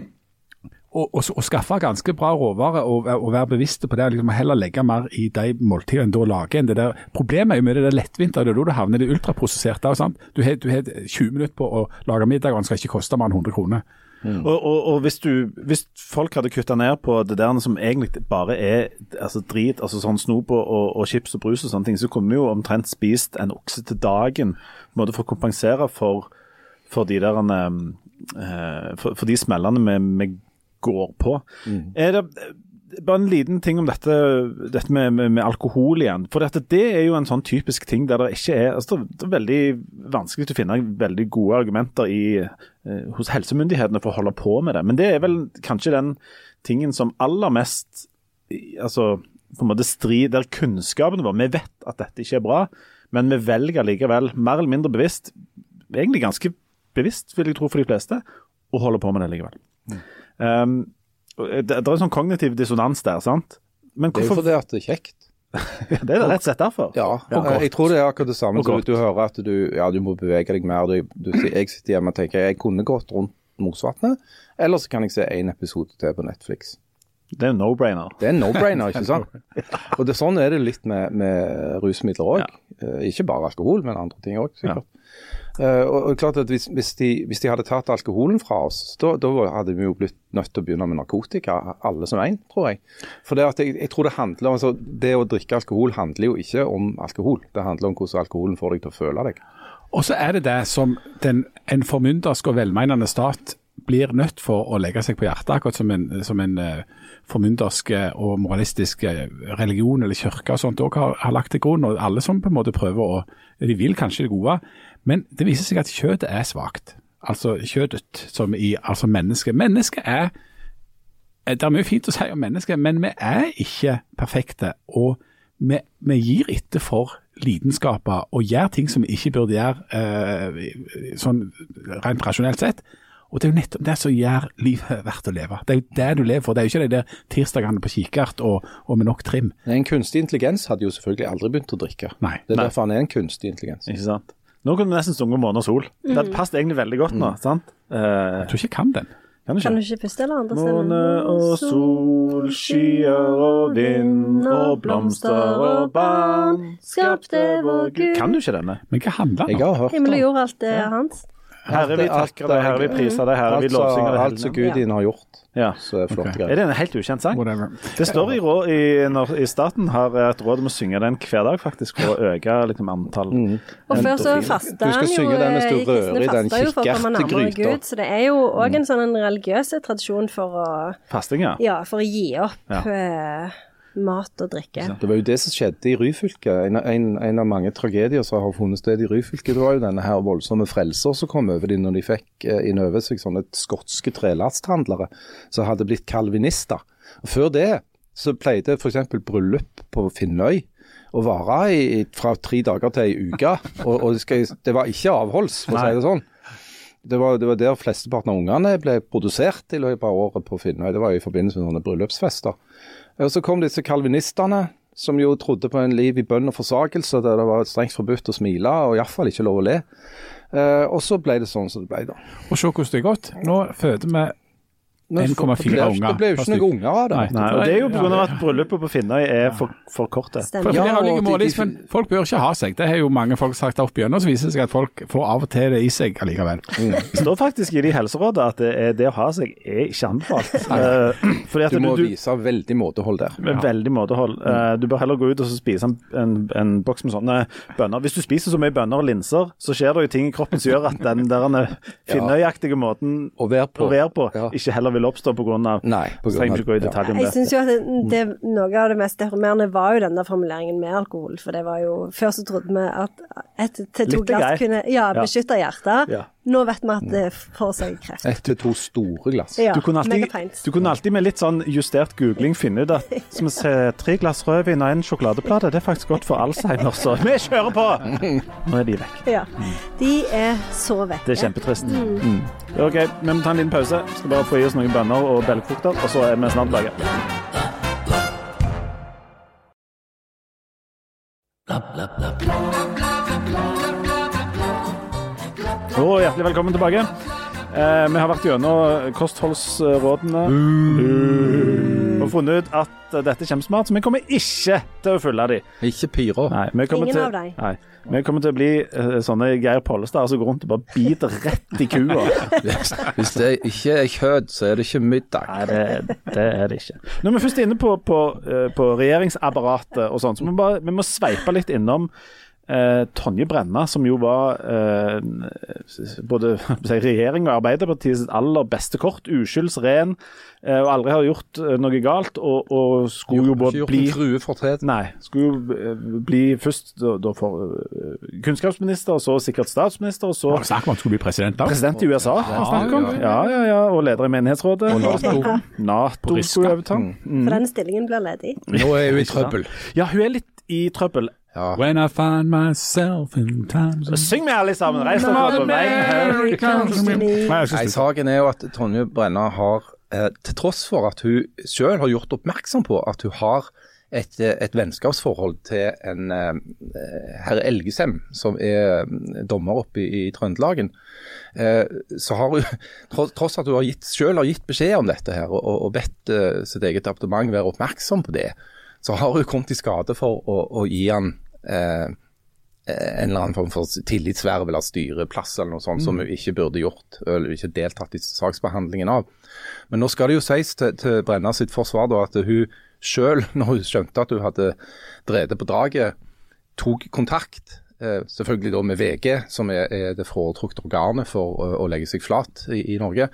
Speaker 1: å, skaffe ganske bra råvarer og, og, være bevisste på det. Liksom, heller legge mer i de måltidene enn da lage enn det der. Problemet er jo med det der lettvinte, det er da du havner i det ultraprosesserte. Du har 20 minutter på å lage middag, og den skal ikke koste mer enn 100 kroner.
Speaker 3: Mm. Og, og, og hvis, du, hvis, folk hadde kutta ned på det der som egentlig bare er altså drit, altså sånn snop og, og, chips og brus og sånne ting, så kunne vi jo omtrent spist en okse til dagen for å kompensere for for de der uh, for, for, de smellene vi, vi går på. Mm. Er det bare en liten ting om dette, dette med, med, med, alkohol igjen. For dette, det er jo en sånn typisk ting der det ikke er altså Det er veldig vanskelig å finne veldig gode argumenter i, eh, hos helsemyndighetene for å holde på med det. Men det er vel kanskje den tingen som aller mest altså på en måte strid der kunnskapen vår Vi vet at dette ikke er bra, men vi velger likevel, mer eller mindre bevisst, egentlig ganske bevisst, vil jeg tro for de fleste, og holder på med det likevel. Mm. Um, det, det, er en sånn kognitiv dissonans der, sant?
Speaker 2: Men hvorfor... Det er jo fordi at det er kjekt.
Speaker 3: det er det rett og slett derfor.
Speaker 2: Ja, jeg tror det er akkurat det samme. Så du hører at du, ja, du må bevege deg mer. Du, du, jeg sitter hjemme og tenker jeg kunne gått rundt Mosvatnet, eller så kan jeg se én episode til på Netflix.
Speaker 3: Det er en no-brainer.
Speaker 2: Det er en no-brainer, ikke sant. Og det, Sånn er det litt med, med rusmidler òg. Ja. Eh, ikke bare alkohol, men andre ting òg, sikkert. Ja. Uh, og, klart at hvis, hvis, de, hvis, de, hadde tatt alkoholen fra oss, da, da, hadde vi jo blitt nødt til å begynne med narkotika, alle som én, tror jeg. For det, jeg, jeg, tror det handler altså, det å drikke alkohol handler jo ikke om alkohol. Det handler om hvordan alkoholen får deg til å føle deg.
Speaker 1: Og så er det det som den, en formyndersk og velmenende stat blir nødt for å legge seg på hjertet, akkurat som en, som en uh, formyndersk og moralistisk religion eller kirke og sånt òg har, har, lagt til grunn. og Alle som på en måte prøver å De vil kanskje det gode, men det viser seg at kjøttet er svakt. Altså kjøttet som i altså mennesket. Mennesket er Det er mye fint å si om mennesket, men vi er ikke perfekte. Og vi, vi gir etter for lidenskaper og gjør ting som vi ikke burde gjøre eh, sånn rent rasjonelt sett. Og Det er jo nettopp det som gjør livet verdt å leve. Det er jo det du lever for. Det er jo ikke de der tirsdagene på kikkert og, og, med nok trim.
Speaker 2: En kunstig intelligens hadde jo selvfølgelig aldri begynt å drikke.
Speaker 1: Nei.
Speaker 2: Det er
Speaker 1: Nei.
Speaker 2: derfor han er en kunstig intelligens.
Speaker 3: Ikke sant? Nå kunne vi nesten sunget 'Måne og sol'. Mm. Det passet egentlig veldig godt nå. Mm. sant?
Speaker 1: Uh, jeg tror ikke jeg kan den.
Speaker 4: Kan du ikke, kan du ikke puste eller andre
Speaker 3: steder? Måne og sol, skyer og vind og blomster og barn
Speaker 4: skapte vår Gud
Speaker 3: Kan du ikke denne?
Speaker 1: Men hva handler den
Speaker 2: om?
Speaker 4: Himmel og jord, alt det er hans.
Speaker 3: Herre, vi takker deg, Herre, vi priser deg, Herre, vi lovsynger deg.
Speaker 2: alt som. Gud din har gjort.
Speaker 3: Ja.
Speaker 2: Så er det okay.
Speaker 1: Ok.
Speaker 2: greier.
Speaker 3: Er det en helt ukjent sang?
Speaker 1: Whatever.
Speaker 3: Det står i, råd, i, når, i staten har et råd om å synge den hver dag, faktisk, for å øke liksom, antall
Speaker 2: Mm.
Speaker 4: Og før så fasta han jo
Speaker 2: synge den mens du
Speaker 4: eh,
Speaker 2: rører i
Speaker 4: kristne
Speaker 2: den
Speaker 4: fasta jo for å komme nærmere
Speaker 2: kikkertegryta.
Speaker 4: Gud, så det er jo òg en sånn religiøs tradisjon for å,
Speaker 3: fasting, ja.
Speaker 4: ja, for å gi opp
Speaker 3: Ja.
Speaker 4: Mat og drikke.
Speaker 2: Det var jo det som skjedde i Ryfylke. En, en, en av mange tragedier som har funnet sted i Ryfylke, det var jo denne her voldsomme frelser som kom over dem når de fikk eh, inn over seg sånne skotske trelasthandlere som hadde blitt kalvinister. Og Før det så pleide f.eks. bryllup på Finnøy å vare i, i, fra tre dager til ei uke. Og, og det, skal, det var ikke avholds, for å si det sånn. Det var, det var der flesteparten av ungene ble produsert i løpet av året på Finnøy. Det var i forbindelse med sånne bryllupsfester. Og så kom disse kalvinistene, som jo trodde på en liv i bønn og forsakelse, der det var strengt forbudt å smile, og iallfall ikke lov å le. Eh, og så ble det sånn som det ble, da.
Speaker 1: Og se hvordan det er gått. Nå føder vi 1,4 unger
Speaker 2: Det ble jo ikke noen unger av det.
Speaker 1: Nei.
Speaker 3: Og Det er jo pga. at bryllupet på Finnøy er for, for korte.
Speaker 1: For, for
Speaker 2: Ja,
Speaker 1: like men folk bør ikke ha seg. Det har jo mange folk sagt opp igjennom, så viser det seg at folk får av og til det i seg allikevel.
Speaker 3: Det står faktisk i de helserådene at det, er, det å ha seg er ikke anbefalt. Fordi at
Speaker 2: Du må
Speaker 3: du,
Speaker 2: vise veldig måtehold der.
Speaker 3: med veldig måtehold. Eh, du bør heller gå ut og så spise en, en, en boks med sånne bønner. Hvis du spiser så mye bønner og linser, så skjer det jo ting i kroppen som gjør at den der finnøyaktige måten
Speaker 2: Å være på.
Speaker 3: å være på
Speaker 2: Ja.
Speaker 3: ikke heller vil oppstå pga.
Speaker 2: Nei, på grunn av-
Speaker 3: ja.
Speaker 4: Jeg
Speaker 3: det.
Speaker 4: syns jo at det, det, noe av det mest deformerende var jo den der formuleringen med alkohol. For det var jo Før så trodde vi at ett til to glass kunne ja,
Speaker 3: Ja.
Speaker 4: beskytte hjertet.
Speaker 3: Ja.
Speaker 4: Nå vet vi at det får seg kreft.
Speaker 2: Ett til to store glass.
Speaker 4: Ja,
Speaker 3: Du kunne, alltid, du kunne alltid med litt sånn justert googling finne ut at som vi ser, tre glass rødvin og en sjokoladeplate, det er faktisk godt for Alzheimer, så vi kjører på! Nå er de vekk.
Speaker 4: Ja. De er så vekke.
Speaker 3: Det er kjempetrist. Mm. OK, vi må ta en liten pause. Skal bare få i oss noen bønner og belgfrukter, og så er vi snart tilbake. Og hjertelig velkommen tilbake. Eh, vi har vært gjennom kostholdsrådene og funnet ut at dette kommer smart, så vi kommer ikke til å følge de.
Speaker 2: Ikke pyro.
Speaker 3: Nei, vi kommer
Speaker 4: Ingen
Speaker 3: til,
Speaker 4: av dem.
Speaker 3: Nei, vi kommer til å bli eh, sånne Geir Pollestad som går rundt og bare biter rett i kua.
Speaker 2: Hvis det ikke er kjøtt, så er det ikke middag.
Speaker 3: Nei, det, det er det ikke. Når vi først er inne på, på, eh, på regjeringsapparatet og sånn, så må vi, bare, vi må sveipe litt innom eh, Tonje Brenna, som jo var eh, både si, regjering og Arbeiderpartiets aller beste kort. Uskyldsren, eh, og aldri har gjort eh, noe galt. Og, og skulle jo
Speaker 2: jo
Speaker 3: både bli. Nei. Skulle jo eh, bli først da, da for eh, kunnskapsminister, og så sikkert statsminister, og så
Speaker 1: snakk om han skulle bli president da?
Speaker 3: president i USA. ja, ja. Ja, ja, ja, og leder i menighetsrådet.
Speaker 2: Og NATO.
Speaker 3: NATO skulle overta.
Speaker 4: For den stillingen blir ledig.
Speaker 2: Nå er hun i trøbbel.
Speaker 3: Ja, hun er litt i trøbbel.
Speaker 2: Ja.
Speaker 1: When I find myself in times of
Speaker 3: Syng med alle sammen! Reis dere opp på veien.
Speaker 1: Nei,
Speaker 2: Saken er jo at Tonje Brenna har, eh, til tross for at hun selv har gjort oppmerksom på at hun har et, eh, et vennskapsforhold til en eh, herr Elgesem, som er eh, dommer oppe i, i Trøndelagen, eh, så har hun, tross, tross at hun har gitt, selv har gitt beskjed om dette her, og, og bedt eh, sitt eget departement være oppmerksom på det, så har hun kommet i skade for å, å gi han eh, en eller annen form for tillitsverv eller styreplass eller noe sånt som hun ikke burde gjort, eller ikke deltatt i saksbehandlingen av. Men nå skal det jo sies til, til Brenna sitt forsvar da, at hun selv, når hun skjønte at hun hadde drevet på draget, tok kontakt. Eh, selvfølgelig da med VG, som er, er det foretrukne organet for å, å legge seg flat i, i Norge,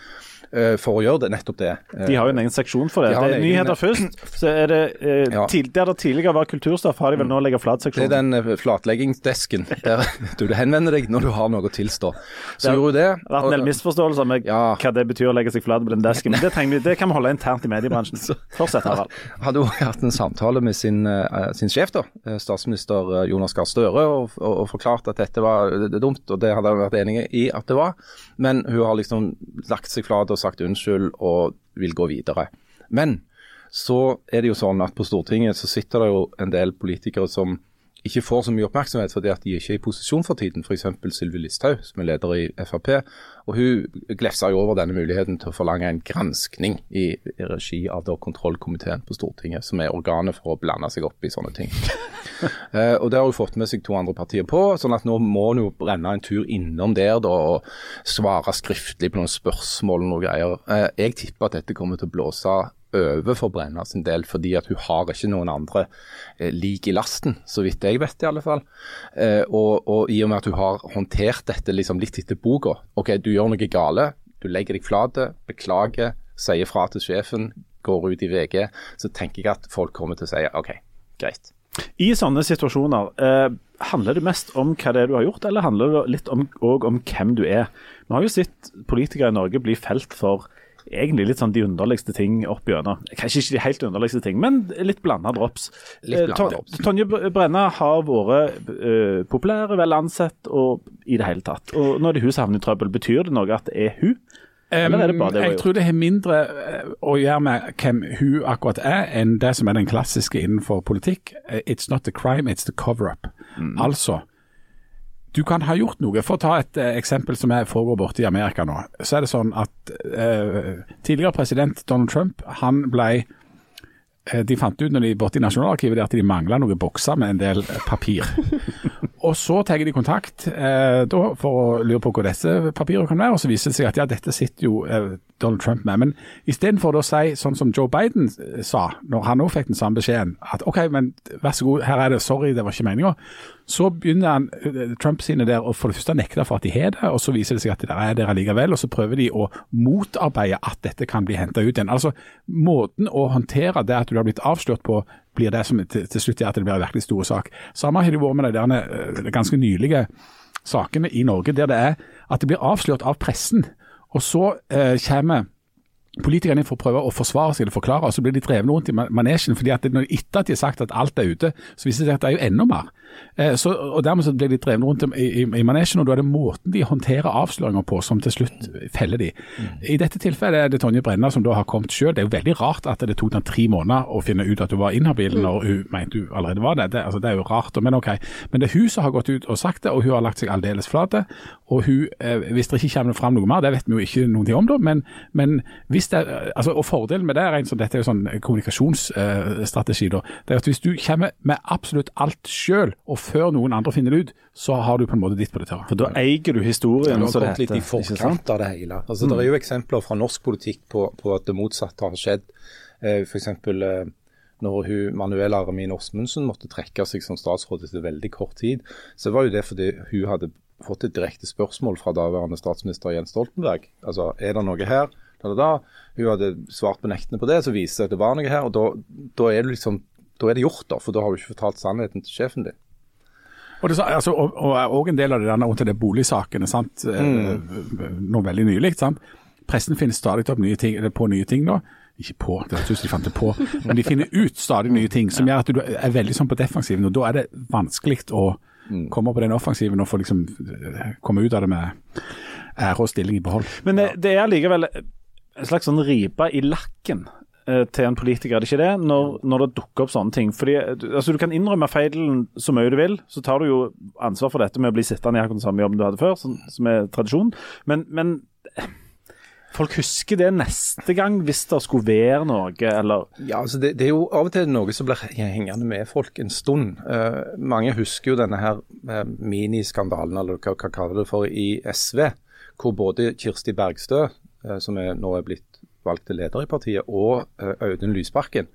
Speaker 2: for å gjøre det, nettopp det. Eh,
Speaker 3: De har jo en egen seksjon for det.
Speaker 2: De
Speaker 3: det er
Speaker 2: egen-
Speaker 3: nyheter først. Så er det, eh,
Speaker 2: Ja.
Speaker 3: til, Der det tidligere var kulturstoff, har de vel nå legget
Speaker 2: Det er den eh, flatleggingsdesken der du henvender deg når du har noe å tilstå. Så det.
Speaker 3: Det har vært en del misforståelser med
Speaker 2: Ja.
Speaker 3: hva det betyr å legge seg flat på den desken. Men det, vi, det kan vi holde internt i mediebransjen. Fortsett, Harald.
Speaker 2: hadde hun hatt en samtale med sin, eh, sin sjef, da, eh, statsminister eh, Jonas Gahr Støre, og, og, og forklart at dette var det dumt, og det hadde hun vært enig i at det var. Men hun har liksom lagt seg flat og sagt unnskyld og vil gå videre. Men så er det jo sånn at på Stortinget så sitter det jo en del politikere som ikke får så mye oppmerksomhet fordi at de ikke er i posisjon for tiden. F.eks. Sylvi Listhaug, som er leder i Frp. Og Hun glefsa jo over denne muligheten til å forlange en granskning i, i regi av da kontrollkomiteen på Stortinget, som er organet for å blande seg opp i sånne ting. eh, og Det har hun fått med seg to andre partier på, sånn at nå må hun jo brenne en tur innom der da, og svare skriftlig på noen spørsmål og noen greier. Eh, jeg tipper at dette kommer til å blåse over for Brenna sin del, fordi at hun har ikke noen andre eh, lik i lasten, så vidt jeg vet i alle fall. Eh, og, og i og med at hun har håndtert dette liksom litt etter boka. OK, du gjør noe gale, du legger deg flate, beklager, sier fra til sjefen, går ut i VG, så tenker jeg at folk kommer til å si OK, greit.
Speaker 3: I sånne situasjoner, eh, handler det mest om hva det er du har gjort, eller handler det litt om, om hvem du er? Vi har jo sett politikere i Norge bli felt for egentlig litt sånn de underligste ting opp gjennom. Kanskje ikke de helt underligste ting, men litt blanda drops.
Speaker 2: Litt
Speaker 3: Eh,
Speaker 2: drops.
Speaker 3: Tonje Brenna har vært eh, populær, vel ansett og i det hele tatt. Og når det hun havner i trøbbel, betyr det noe at det er hun? Eller er det bare det hun
Speaker 1: jeg tror det har mindre eh, å gjøre med hvem hun akkurat er, enn det som er den klassiske innenfor politikk. It's not the crime, it's the cover-up.
Speaker 3: Mm.
Speaker 1: Altså, du kan ha gjort noe. For å ta et eh, eksempel som er foregår borte i Amerika nå. Så er det sånn at eh, tidligere president Donald Trump, han ble de fant ut når de borte i Nasjonalarkivet at de mangla noen bokser med en del eh, papir. Og så tar de kontakt eh, da, for å lure på hvor disse papirene kan være, og så viser det seg at ja, dette sitter jo eh, Donald Trump med. Men istedenfor å si sånn som Joe Biden eh, sa, når han òg fikk den samme beskjeden, at OK, men vær så god, her er det, sorry, det var ikke meninga. Så begynner han, eh, Trump sine der å for det første nekte for at de har det, og så viser det seg at det er der allikevel, og så prøver de å motarbeide at dette kan bli henta ut igjen. Altså, Måten å håndtere det at du har blitt avslørt på, blir det som til, til slutt gjør at det blir en virkelig stor sak. Samme har det vært med de derne, eh, ganske nylige sakene i Norge, der det er at det blir avslørt av pressen. Og så eh, kommer politikerne får prøve å forsvare seg eller forklare, og så blir de drevne rundt i manesjen. fordi at når Etter at de har sagt at alt er ute, så viser det seg at det er jo enda mer. Eh, så, og Dermed så blir de drevne rundt i, i, i manesjen, og da er det måten de håndterer avsløringer på som til slutt feller de. I dette tilfellet er det Tonje Brenna som da har kommet selv. Det er jo veldig rart at det tok den tre måneder å finne ut at hun var inhabil når hun mente hun allerede var det. Det, altså, det er jo rart, men ok. Men det er hun som har gått ut og sagt det, og hun har lagt seg aldeles flate. Og hun, eh, hvis det ikke kommer fram noe mer, det vet vi jo ikke noe om da, men, men hvis det, altså, og fordelen med det er en sånn, dette er jo sånn kommunikasjonsstrategi da, det er at hvis du kommer med absolutt alt selv, og før noen andre finner det ut, så har du på en måte ditt på det tørre.
Speaker 3: For da eier du historien,
Speaker 2: Ja,
Speaker 3: som
Speaker 2: har
Speaker 3: det
Speaker 2: gått litt i forkant av det hele. Altså, Det er jo eksempler fra norsk politikk på, på at det motsatte har skjedd. Eh, F.eks. Eh, når hun, Manuela Aramin Osmundsen måtte trekke seg som statsråd etter veldig kort tid, så var jo det fordi hun hadde fått et direkte spørsmål fra daværende statsminister Jens Stoltenberg. Altså, er det noe her? Da, da, da. Hun hadde svart benektende på det, så viste det seg at det var noe her. og da, da er det liksom da er det gjort, da, for da har du ikke fortalt sannheten til sjefen din.
Speaker 1: Og, det, altså, og, og er også en del av det der til de boligsakene, sant? Mm. nå veldig nylig. Sant? Pressen finner stadig opp nye ting, eller på nye ting nå. Ikke på, det høres ut som de fant det på, men de finner ut stadig nye ting som gjør at du er veldig sånn på defensiven. og Da er det vanskelig å komme på den offensiven og få liksom eh, komme ut av det med ære og stilling i behold.
Speaker 3: Men det, det er likevel en slags sånn ripe i lakken eh, til en politiker, er det ikke det? Når, når det dukker opp sånne ting. Fordi eh, du- altså, Du kan innrømme feilen så mye du vil, så tar du jo ansvar for dette med å bli sittende i akkurat den samme jobben du hadde før, som, som er tradisjon. Men, men eh, folk husker det neste gang hvis det skulle være noe, eller
Speaker 2: Ja, altså det, det er jo av og til noe som blir hengende med folk en stund. Uh, mange husker jo denne her uh, miniskandalen, eller hva hva kaller det for, i SV. Hvor både Kirsti Bergstø, som er, nå er blitt valgt til leder i partiet, og eh, Audun Lysbakken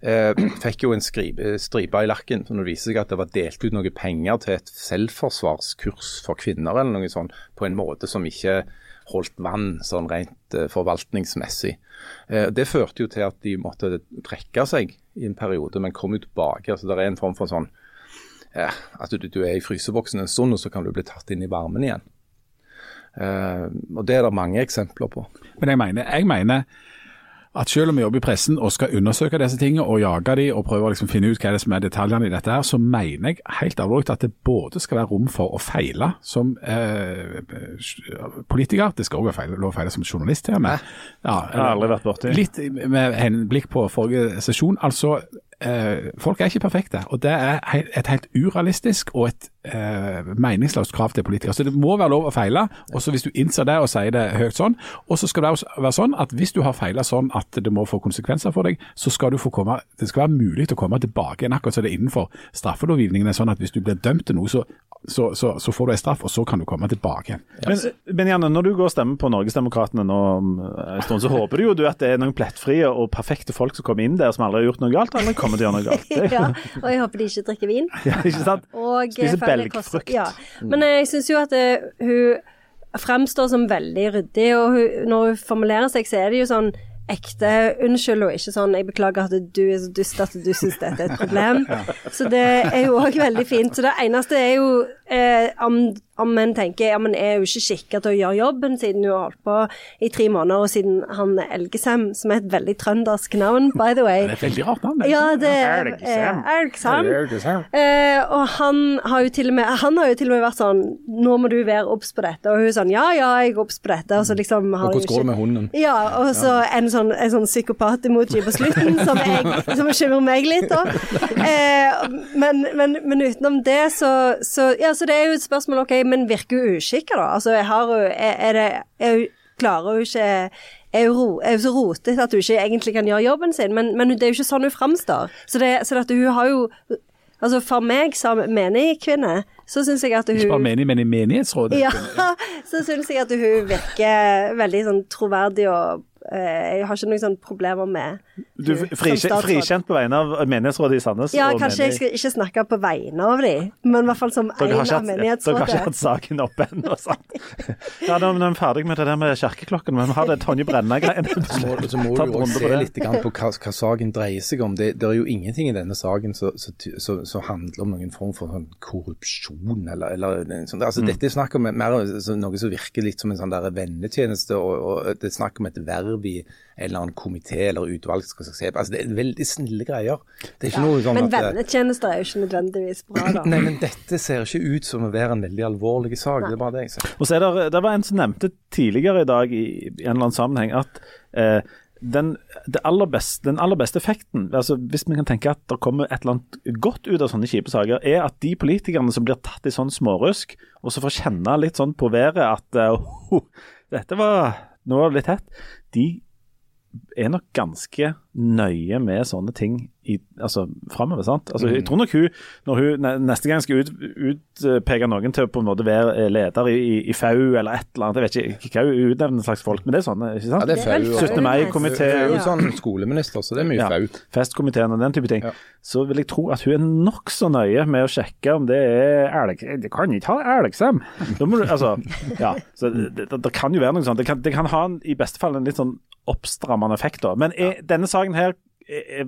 Speaker 2: eh, fikk jo en stripe i lakken når det viser seg at det var delt ut noen penger til et selvforsvarskurs for kvinner, eller noe sånt, på en måte som ikke holdt vann sånn rent eh, forvaltningsmessig. Eh, det førte jo til at de måtte trekke seg i en periode, men kom jo tilbake. altså Det er en form for sånn ja, at du, du er i fryseboksen en stund, og så kan du bli tatt inn i varmen igjen. Eh, og Det er det mange eksempler på.
Speaker 1: Men jeg mener, jeg mener at selv om vi jobber i pressen og skal undersøke disse tingene og jage de og prøve å liksom finne ut hva er det som er detaljene i dette, her, så mener jeg helt alvorlig at det både skal være rom for å feile som eh, politiker, det skal også være feil, lov å feile som journalist her. Men, ja,
Speaker 3: Jeg har aldri vært borti.
Speaker 1: Litt med henblikk på forrige sesjon. altså folk er ikke perfekte. Og det er et helt urealistisk og et eh, meningsløst krav til politikere. Så det må være lov å feile. Og så hvis du innser det og sier det høyt sånn, og så skal det også være sånn at hvis du har feila sånn at det må få konsekvenser for deg, så skal du få komme Det skal være mulig å komme tilbake igjen, akkurat som det er innenfor straffelovgivningen. er sånn at hvis du blir dømt til noe, så, så, så, så får du en straff, og så kan du komme tilbake igjen.
Speaker 3: Men, men Janne, når du går og stemmer på Norgesdemokratene nå eh, en stund, så håper du jo at det er noen plettfrie og perfekte folk som kommer inn der som aldri har gjort noe galt, eller til å gjøre noe galt.
Speaker 4: Ja, og jeg håper de ikke drikker vin.
Speaker 3: ja, ikke sant?
Speaker 4: Og
Speaker 3: Spiser
Speaker 4: det koster-
Speaker 3: belgfrukt.
Speaker 4: Ja. Men eh, jeg syns jo at eh, hun fremstår som veldig ryddig, og hun, når hun formulerer seg, så er det jo sånn ekte unnskyld, og ikke sånn 'jeg beklager at du er så dust at du syns dette er et problem'. Så det er jo òg veldig fint. Så det eneste er jo eh, om, om en tenker ja, men er jo ikke skikka til å gjøre jobben, siden hun har holdt på i tre måneder, og siden han Elgesem, som er et veldig trøndersk navn, by the way
Speaker 1: Det er et veldig rart navn.
Speaker 4: ja, det er
Speaker 3: Elgesem.
Speaker 4: eh, Elgesem. Eh, og han har, jo til og med, han har jo til og med vært sånn Nå må du være obs på dette. Og hun er sånn Ja, ja, jeg er obs på dette. Og så liksom har
Speaker 2: Og hvordan går det med hunden?
Speaker 4: Ja, og så en sånn, en sånn psykopat-emoji på slutten som, jeg, som skjemmer meg litt, da. Eh, men, men, men utenom det, så, så Ja, så det er jo et spørsmål, OK, men virker hun uskikka, da? Altså, har Er, er det er Klarer hun ikke er hun, er hun så rotete at hun ikke egentlig kan gjøre jobben sin? Men, men det er jo ikke sånn hun framstår. Så, det, så hun har jo Altså For meg som menig kvinne, så syns jeg at hun
Speaker 1: Ikke bare menig, men i menighetsrådet.
Speaker 4: ja, så syns jeg at hun virker veldig sånn troverdig og Jeg har ikke noen sånne problemer med
Speaker 3: Du
Speaker 4: er
Speaker 3: frikjent, frikjent på vegne av menighetsrådet i Sandnes.
Speaker 4: Ja, kanskje jeg skal ikke snakke på vegne av dem, men i hvert fall som en av
Speaker 3: menighetsrådet. dere har ikke hatt saken oppe ennå, sant? Ja, nå er vi ferdig med det der med kirkeklokken, men vi har det Tonje Brenna-greiene.
Speaker 2: Så må, så må du jo se litt grann på hva, hva saken dreier seg om. Det, det er jo ingenting i denne saken som handler om noen form for sånn korrupsjon eller, eller sånn, altså, Dette er snakk om mer så, noe som virker litt som en sånn der vennetjeneste, og, og det er snakk om et verv i en eller annen komité eller utvalg. Skal se på. Altså, det er veldig snille greier. Det er ikke noe sånn
Speaker 4: Men
Speaker 2: at eh,
Speaker 4: vennetjenester er jo ikke nødvendigvis bra, da.
Speaker 2: Nei, men dette ser ikke ut som å være en veldig alvorlig sak. Det er bare det jeg ser.
Speaker 3: Og så er det, det var en som nevnte tidligere i dag i, i en eller annen sammenheng at eh, den, det aller beste, den aller beste effekten, altså hvis vi kan tenke at det kommer et eller annet godt ut av sånne kjipe saker, er at de politikerne som blir tatt i sånn smårusk, og så får kjenne litt sånn på været at uh, dette var nå var det litt hett, de er nok ganske nøye med sånne ting i, altså, framover. sant? Altså, Jeg tror nok hun, når hun neste gang skal ut, utpeke noen til å på en måte være eh, leder i, i, i FAU eller et eller annet, jeg vet ikke hva hun utnevner slags folk, men det er sånn, ikke sant?
Speaker 2: Ja, det er fau.
Speaker 3: 17. mai-komité.
Speaker 2: Hun er jo sånn skoleminister, så det er mye
Speaker 3: Ja.
Speaker 2: fau.
Speaker 3: Festkomiteen og den type ting,
Speaker 2: Ja.
Speaker 3: så vil jeg tro at hun er nokså nøye med å sjekke om det er elg... Det kan ikke ha elgsem. Da må du, altså, ja, så det, det, det kan jo være noe sånt. Det kan, det kan ha en, i beste fall en litt sånn oppstrammende effekt, da. Men er, denne saken her er,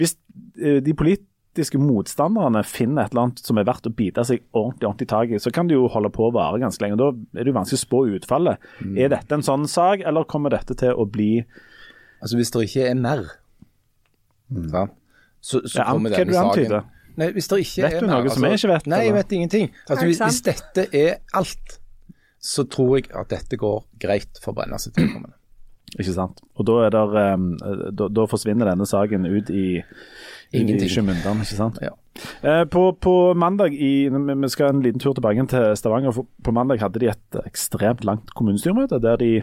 Speaker 3: Hvis eh, de politiske motstanderne finner et eller annet som er verdt å bite seg ordentlig ordentlig tak i, så kan det jo holde på å vare ganske lenge. Da er det jo vanskelig å spå utfallet.
Speaker 2: Mm.
Speaker 3: Er dette en sånn sak, eller kommer dette til å bli
Speaker 2: Altså Hvis det ikke er mer, sant? så, så
Speaker 3: Ja,
Speaker 2: kommer
Speaker 3: er
Speaker 2: denne
Speaker 3: du
Speaker 2: saken
Speaker 3: antyder?
Speaker 2: Nei, hvis det ikke
Speaker 3: Vet
Speaker 2: er
Speaker 3: du
Speaker 2: mer,
Speaker 3: noe som jeg ikke vet,
Speaker 2: Nei, jeg vet ingenting. Altså, hvis, hvis dette er alt, så tror jeg at dette går greit for Brenna sitt vedkommende.
Speaker 3: Ikke sant. Og da, er der, um, da, da forsvinner denne saken ut i
Speaker 2: Ingenting. Ja.
Speaker 3: Eh, på, på mandag i, Vi skal en liten tur tilbake til Stavanger. for På mandag hadde de et ekstremt langt kommunestyremøte der de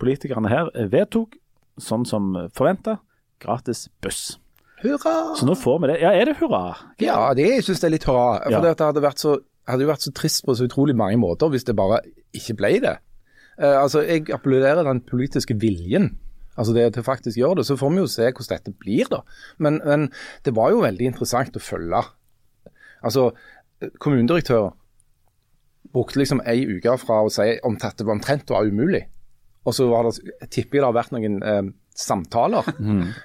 Speaker 3: politikerne her vedtok, sånn som forventa, gratis buss.
Speaker 2: Hurra!
Speaker 3: Så nå får vi det. Ja, er det hurra?
Speaker 2: Ja, det jeg synes jeg er litt hurra. For
Speaker 3: Ja.
Speaker 2: det, det hadde vært så hadde jo vært så trist på så utrolig mange måter hvis det bare ikke ble det. Eh, altså, Jeg applauderer den politiske viljen. Altså det til faktisk gjør det. Så får vi jo se hvordan dette blir, da. Men, men det var jo veldig interessant å følge. Altså, kommunedirektør brukte liksom ei uke fra å si om dette var omtrent var umulig. Og så var det, jeg tipper jeg det har vært noen eh, samtaler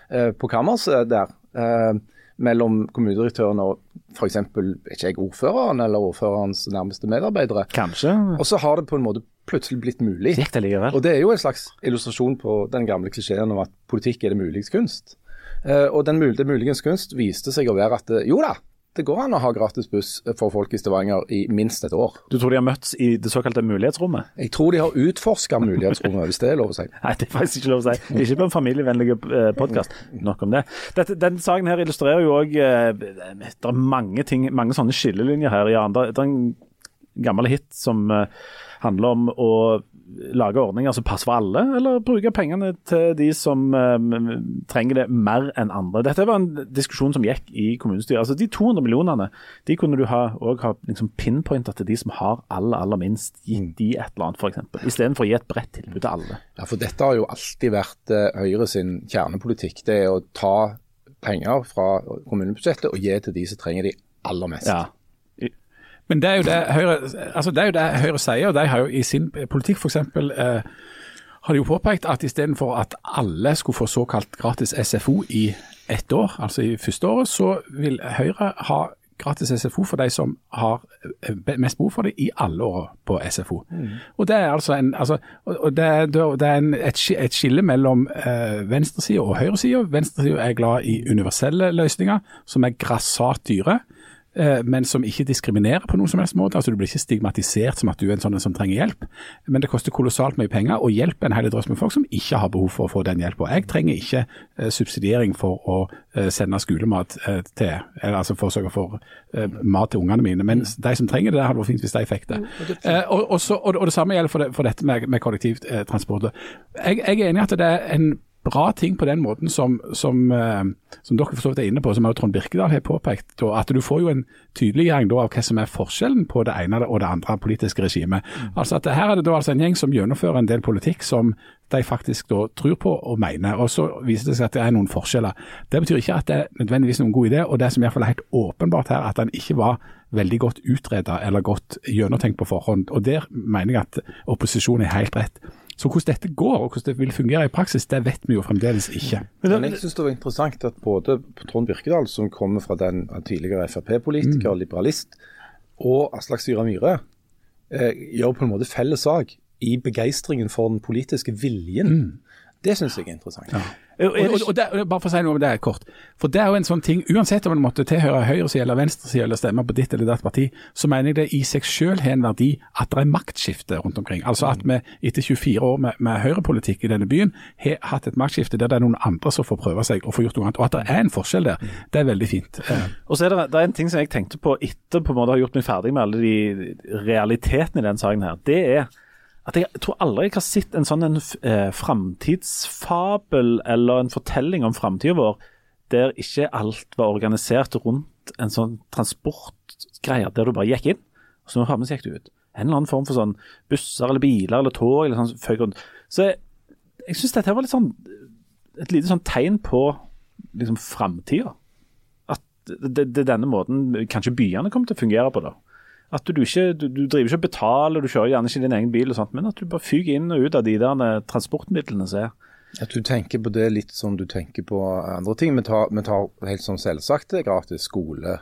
Speaker 2: eh, på kammerset der eh, mellom kommunedirektøren og f.eks. ikke jeg ordføreren eller ordførerens nærmeste medarbeidere.
Speaker 3: Kanskje.
Speaker 2: Og så har det på en måte plutselig blitt mulig.
Speaker 3: Det?
Speaker 2: Og det er jo en slags illustrasjon på den gamle klisjeen om at politikk er det muliges kunst. Eh, og den det muligens kunst viste seg å være at eh, jo da, det går an å ha gratis buss for folk i Stavanger i minst et år.
Speaker 3: Du tror de har møttes i det såkalte mulighetsrommet?
Speaker 2: Jeg tror de har utforska mulighetsrommet, hvis det er lov å si.
Speaker 3: Nei, det er faktisk ikke lov å si. Ikke på en familievennlig podkast. Nok om det. Dette, den saken her illustrerer jo òg Det er mange ting, mange sånne skillelinjer her. Ja, det er en gammel hit som eh, handler om å lage ordninger som passer for alle, eller bruke pengene til de som um, trenger det mer enn andre. Dette var en diskusjon som gikk i kommunestyret. Altså De 200 millionene de kunne du ha, også ha liksom pinpointa til de som har aller aller minst, gitt de et eller annet f.eks. Istedenfor å gi et bredt tilbud til alle.
Speaker 2: Ja, for Dette har jo alltid vært uh, Høyre sin kjernepolitikk. Det er å ta penger fra kommunebudsjettet og gi til de som trenger de aller mest.
Speaker 3: Ja,
Speaker 1: men det er jo det Høyre, altså det er jo det Høyre sier. og De har jo i sin politikk f.eks. Eh, har de jo påpekt at istedenfor at alle skulle få såkalt gratis SFO i ett år, altså i første året, så vil Høyre ha gratis SFO for de som har eh, mest behov for det i alle år på SFO. Mm. Og Det er altså en, altså, og det er, det er en, et, skille mellom eh, venstresida og høyresida. Venstresida er glad i universelle løsninger som er grassat dyre. Eh, men som ikke diskriminerer på noen som helst måte. altså Du blir ikke stigmatisert som at du er en sånn som trenger hjelp, men det koster kolossalt mye penger å hjelpe en hel drøss med folk som ikke har behov for å få den hjelpa. Jeg trenger ikke uh, subsidiering for å uh, sende skolemat til, eller altså for å for mat til ungene mine, men de som trenger det, det hadde vært fint hvis de fikk det. Mm, og, og, så, og, og, det samme gjelder for, det, for dette med, med kollektivtransport. Jeg, jeg er enig i at det er en bra ting på den måten som, som, eh, som dere for så vidt er inne på, som Trond Birkedal har påpekt. at Du får jo en tydeliggjøring av hva som er forskjellen på det ene og det andre politiske regimet. Mm. Altså at Her er det da altså en gjeng som gjennomfører en del politikk som de faktisk da tror på og mener. og Så viser det seg at det er noen forskjeller. Det betyr ikke at det er nødvendigvis noen god idé, og det som i hvert fall er helt åpenbart her, at den ikke var veldig godt utreda eller godt gjennomtenkt på forhånd. Og Der mener jeg at opposisjonen er helt rett. Så hvordan dette går og hvordan det vil fungere i praksis, det vet vi jo fremdeles ikke.
Speaker 2: Men jeg synes det var interessant at både Trond Birkedal, som kommer fra den tidligere Frp-politiker, mm. liberalist, og Aslak Syra Myhre, eh, gjør på en måte felles sak i begeistringen for den politiske viljen. Mm. Det syns jeg er interessant. Ja.
Speaker 1: Og, og, og det, bare for å si noe om det kort. For det er jo en sånn ting, Uansett om man måtte tilhøre høyresida eller venstresida eller stemme på ditt eller datt parti, så mener jeg det i seg selv har en verdi at det er maktskifte rundt omkring. Altså at vi etter 24 år med, med høyrepolitikk i denne byen har hatt et maktskifte der det er noen andre som får prøve seg og få gjort noe annet. Og at det er en forskjell der, det er veldig fint.
Speaker 3: Og så er det, det er en ting som jeg tenkte på etter på en måte har gjort meg ferdig med alle de realitetene i den saken her. Det er at jeg, tror aldri jeg har sett en sånn en, eh, framtidsfabel eller en fortelling om framtida vår der ikke alt var organisert rundt en sånn transportgreie der du bare gikk inn, og så vi gikk du ut. En eller annen form for sånn busser eller biler eller tog eller sånn føk rundt. Så jeg, jeg syns dette var litt sånn et lite sånn tegn på liksom framtida. At det, det, denne måten kanskje byene kommer til å fungere på. da. At du ikke du, du driver ikke og betaler, du kjører gjerne ikke din egen bil, og sånt, men at du bare fyker inn og ut av de der eh, transportmidlene som er.
Speaker 2: At du tenker på det litt som du tenker på andre ting. Vi tar, vi tar helt sånn selvsagt gratis skole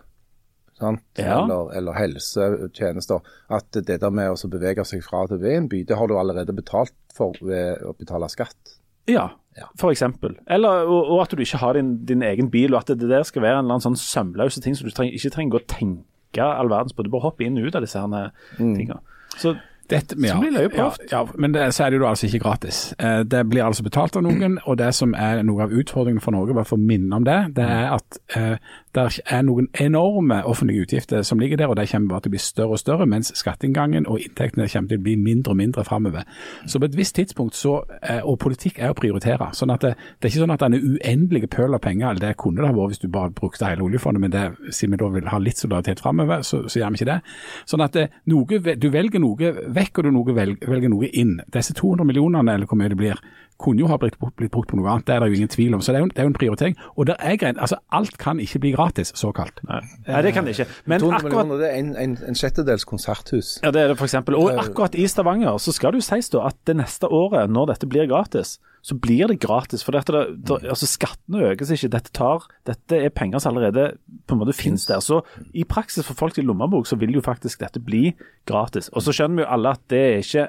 Speaker 2: ja. eller, eller, helsetjenester. At det der med å bevege seg fra til ved en by, det har du allerede betalt for ved å betale skatt.
Speaker 3: Ja, ja. for eksempel. Eller, og, og, at du ikke har din, din, egen bil, og at det der skal være en eller annen sånn sømløse ting som du treng, ikke trenger å tenke all verdens på. Du bare hopper inn og ut av disse her mm. tingene. Så
Speaker 1: dette, ja, blir jo Ja, ja, men det, så er det jo altså ikke gratis. Eh, det blir altså betalt av noen, og det som er noe av utfordringen for Norge, bare for å minne om det, det er at eh, det er noen enorme offentlige utgifter som ligger der, og de kommer bare til å bli større og større, mens skatteinngangen og inntektene kommer til å bli mindre og mindre framover. Så på et visst tidspunkt, så, eh, og politikk er å prioritere. sånn at det, det er ikke sånn at denne uendelige pøl av penger, eller det kunne det ha vært hvis du bare brukte hele oljefondet, men det, siden vi da vil ha litt solidaritet framover, så, så, gjør vi ikke det. Sånn at det, noe, du velger noe vekk, og du velger, velger noe inn. Disse 200 millionene, eller hvor mye det blir, kunne jo ha blitt, blitt, brukt på noe annet. Det er det jo ingen tvil om. Så det er jo, det er jo en prioritering. Og det er greit. Altså, alt kan ikke bli gratis, såkalt.
Speaker 3: Nei, Nei det kan det ikke. Men
Speaker 2: 200 akkurat Det er en, en, en sjettedels konserthus.
Speaker 3: Ja, det er det f.eks. Og akkurat i Stavanger så skal det jo sies da at det neste året, når dette blir gratis, så blir det gratis. For dette, det, det, altså skattene økes ikke. Dette, tar, dette er penger som allerede på en måte finnes der. Så i praksis for folk i lommebok så vil jo faktisk dette bli gratis. Og så skjønner vi jo alle at det er ikke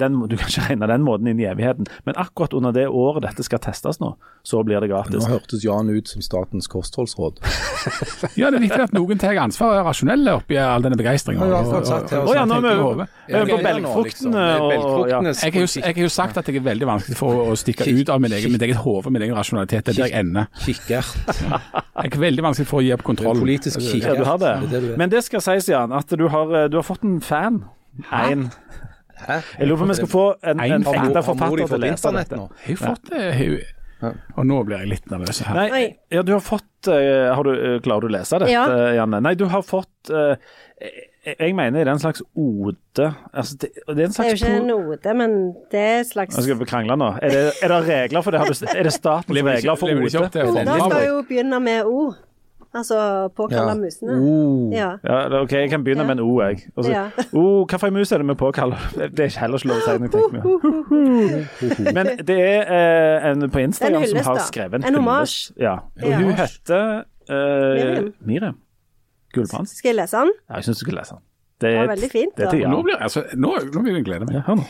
Speaker 3: den, Du kan ikke regne den måten inn i evigheten. Men akkurat under det året dette skal testes nå, så blir det gratis.
Speaker 2: Nå hørtes Jan ut som statens kostholdsråd.
Speaker 1: Ja, det er viktig at noen tar ansvar og er rasjonelle oppi all denne begeistringen.
Speaker 2: Ja, ja,
Speaker 3: Å ja, nå er vi på belgfruktene
Speaker 2: liksom.
Speaker 1: Jeg har, jo, sagt at jeg er veldig vanskelig for å stikke ut av min egen, mitt eget hode, min egen rasjonalitet. Det er der jeg ender.
Speaker 2: kikkert.
Speaker 1: Jeg er veldig vanskelig for å gi opp kontroll.
Speaker 2: Politisk
Speaker 3: Ja,
Speaker 2: kikkert.
Speaker 3: du har det.
Speaker 2: Det det.
Speaker 3: Men det skal sies, Jan, at du har, eh, du har fått en fan.
Speaker 2: Én.
Speaker 3: Jeg lurer på om vi skal få en,
Speaker 1: En
Speaker 3: en
Speaker 1: fan.
Speaker 3: ekte forfatter til å lese dette.
Speaker 2: nå?
Speaker 1: Jeg har fått det. jeg- Og nå blir jeg litt nervøs her.
Speaker 3: Nei, ja, du har fått uh, har du, uh, Klarer du å lese dette,
Speaker 4: Ja.
Speaker 3: Janne? Nei, du har fått eh, jeg- mener det er en slags ode altså, det, det er en
Speaker 4: Det er jo ikke en ode, men det er en slags
Speaker 3: Nå skal vi krangle nå. Er det, er det regler for det? Er det statens
Speaker 1: ikke-
Speaker 3: regler for ode?
Speaker 4: Oder skal jo begynne med O. Altså påkalle
Speaker 2: Ja.
Speaker 4: musene.
Speaker 2: Uh.
Speaker 4: Ja.
Speaker 3: Ja, ok, Jeg kan begynne
Speaker 4: Ja.
Speaker 3: med en O, jeg. Og så,
Speaker 4: Ja.
Speaker 3: oh, Hvilken mus er det vi påkaller? Det er heller ikke lov å si noe, tenker meg Men det er eh, en på Instagram
Speaker 4: En
Speaker 3: som har skrevet en,
Speaker 4: En
Speaker 3: hyllest.
Speaker 4: hommage.
Speaker 3: Ja. Og
Speaker 4: Ja.
Speaker 3: hun heter eh,
Speaker 4: Miriam.
Speaker 3: Miriam Gulbrandsen.
Speaker 4: Skal jeg lese den?
Speaker 3: Ja, jeg syns du skal lese den. Det
Speaker 4: Ja,
Speaker 3: er,
Speaker 4: veldig fint,
Speaker 3: Det
Speaker 4: da.
Speaker 1: Nå blir altså, nå, nå vil jeg glede meg.
Speaker 3: Ja, hør nå.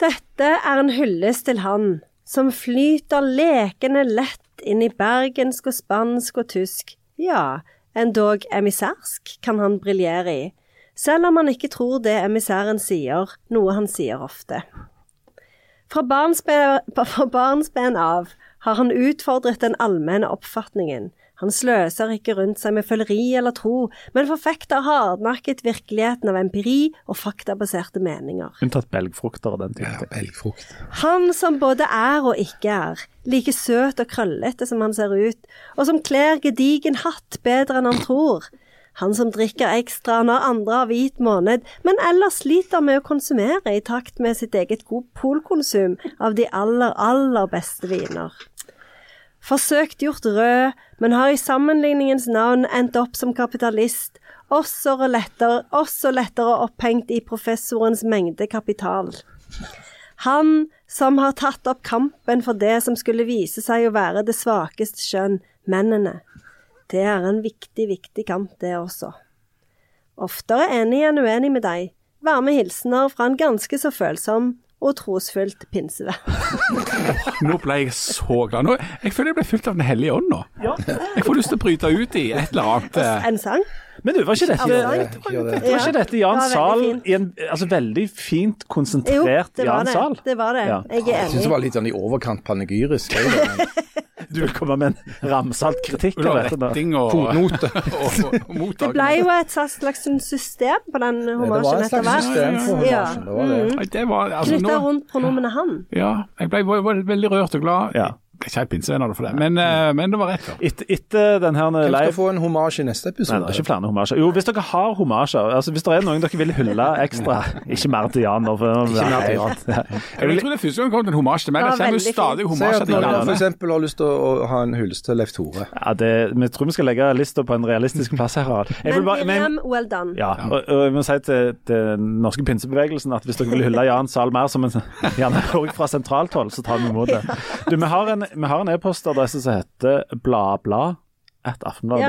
Speaker 4: Dette er en hyllest til han som flyter lekende lett inn i bergensk og spansk og tysk. Ja, endog emissærsk kan han briljere i, selv om han ikke tror det emissæren sier, noe han sier ofte. Fra barnsben, fra barnsben av har han utfordret den allmenne oppfatningen. Han sløser ikke rundt seg med føleri eller tro, men forfekter hardnakket virkeligheten av empiri og faktabaserte meninger.
Speaker 3: Unntatt belgfrukter og den type
Speaker 2: Ja, belgfrukt.
Speaker 4: Han som både er og ikke er, like søt og krøllete som han ser ut, og som kler gedigen hatt bedre enn han tror. Han som drikker ekstra når andre har hvit måned, men ellers sliter med å konsumere i takt med sitt eget god polkonsum av de aller, aller beste viner. Forsøkt gjort rød, men har i sammenligningens navn endt opp som kapitalist, også lettere, også lettere opphengt i professorens mengde kapital. Han som har tatt opp kampen for det som skulle vise seg å være det svakeste skjønn, mennene. Det er en viktig, viktig kamp, det også. Oftere enig enn uenig med deg. Varme hilsener fra en ganske så følsom og trosfullt pinsevær.
Speaker 1: Nå ble jeg så glad. Nå, jeg føler jeg ble fylt av Den hellige ånd nå. Jeg får lyst til å bryte ut i et eller annet. eh,
Speaker 4: En sang?
Speaker 3: Men du, var ikke dette,
Speaker 4: Ja,
Speaker 3: var
Speaker 4: det-
Speaker 3: ikke dette Jan
Speaker 4: Ja,
Speaker 3: Zahl i en altså, veldig fint konsentrert
Speaker 4: var
Speaker 3: Jan Zahl?
Speaker 4: det. Det var det.
Speaker 3: Ja.
Speaker 4: Jeg er enig.
Speaker 2: Jeg syns det var litt sånn i overkant panegyrisk. men
Speaker 3: Du vil komme med en ramsalt kritikk
Speaker 1: du
Speaker 3: av
Speaker 1: ha
Speaker 3: dette?
Speaker 1: retting og,
Speaker 2: Fotnote.
Speaker 1: og, og, og
Speaker 4: Det ble jo et slags system på den
Speaker 2: Det var
Speaker 4: homasjen
Speaker 2: et slags
Speaker 4: etter
Speaker 2: system
Speaker 4: hvert. Ja.
Speaker 2: Det var det.
Speaker 1: Nei, det var, altså,
Speaker 4: Knytta rundt pronomenet han.
Speaker 1: ja, jeg ble, var, var veldig rørt og glad.
Speaker 3: Ja.
Speaker 1: Ble ikke helt pinnsvenner for det, men, eh, men det var rett.
Speaker 3: Etter, et, den her
Speaker 2: Hvem skal få en homasj i neste
Speaker 3: Nei,
Speaker 2: episode?
Speaker 3: det er ikke flere homasjer. Jo, hvis dere har homasjer, altså hvis det er noen dere vil hylle ekstra Ikke mer til Jan for
Speaker 2: Ikke mer til Jan.
Speaker 1: Jeg, vil tro det er første gang det kom en homasj til meg. Det kommer jo stadig homasjer til Jan.
Speaker 2: for eksempel har lyst til å, ha en hyllest til Leif Tore.
Speaker 3: Ja, det, vi tror vi skal legge lista på en realistisk plass her, Jeg vil
Speaker 4: Men
Speaker 3: bare- men-
Speaker 4: well done.
Speaker 3: Ja, og, og jeg må si til, den norske pinsebevegelsen at hvis dere vil hylle Jan Zahl mer som en Jan også fra sentralt hold, så tar vi imot det. Du, vi har en, vi har en e-postadresse som heter bladblad
Speaker 4: Ja,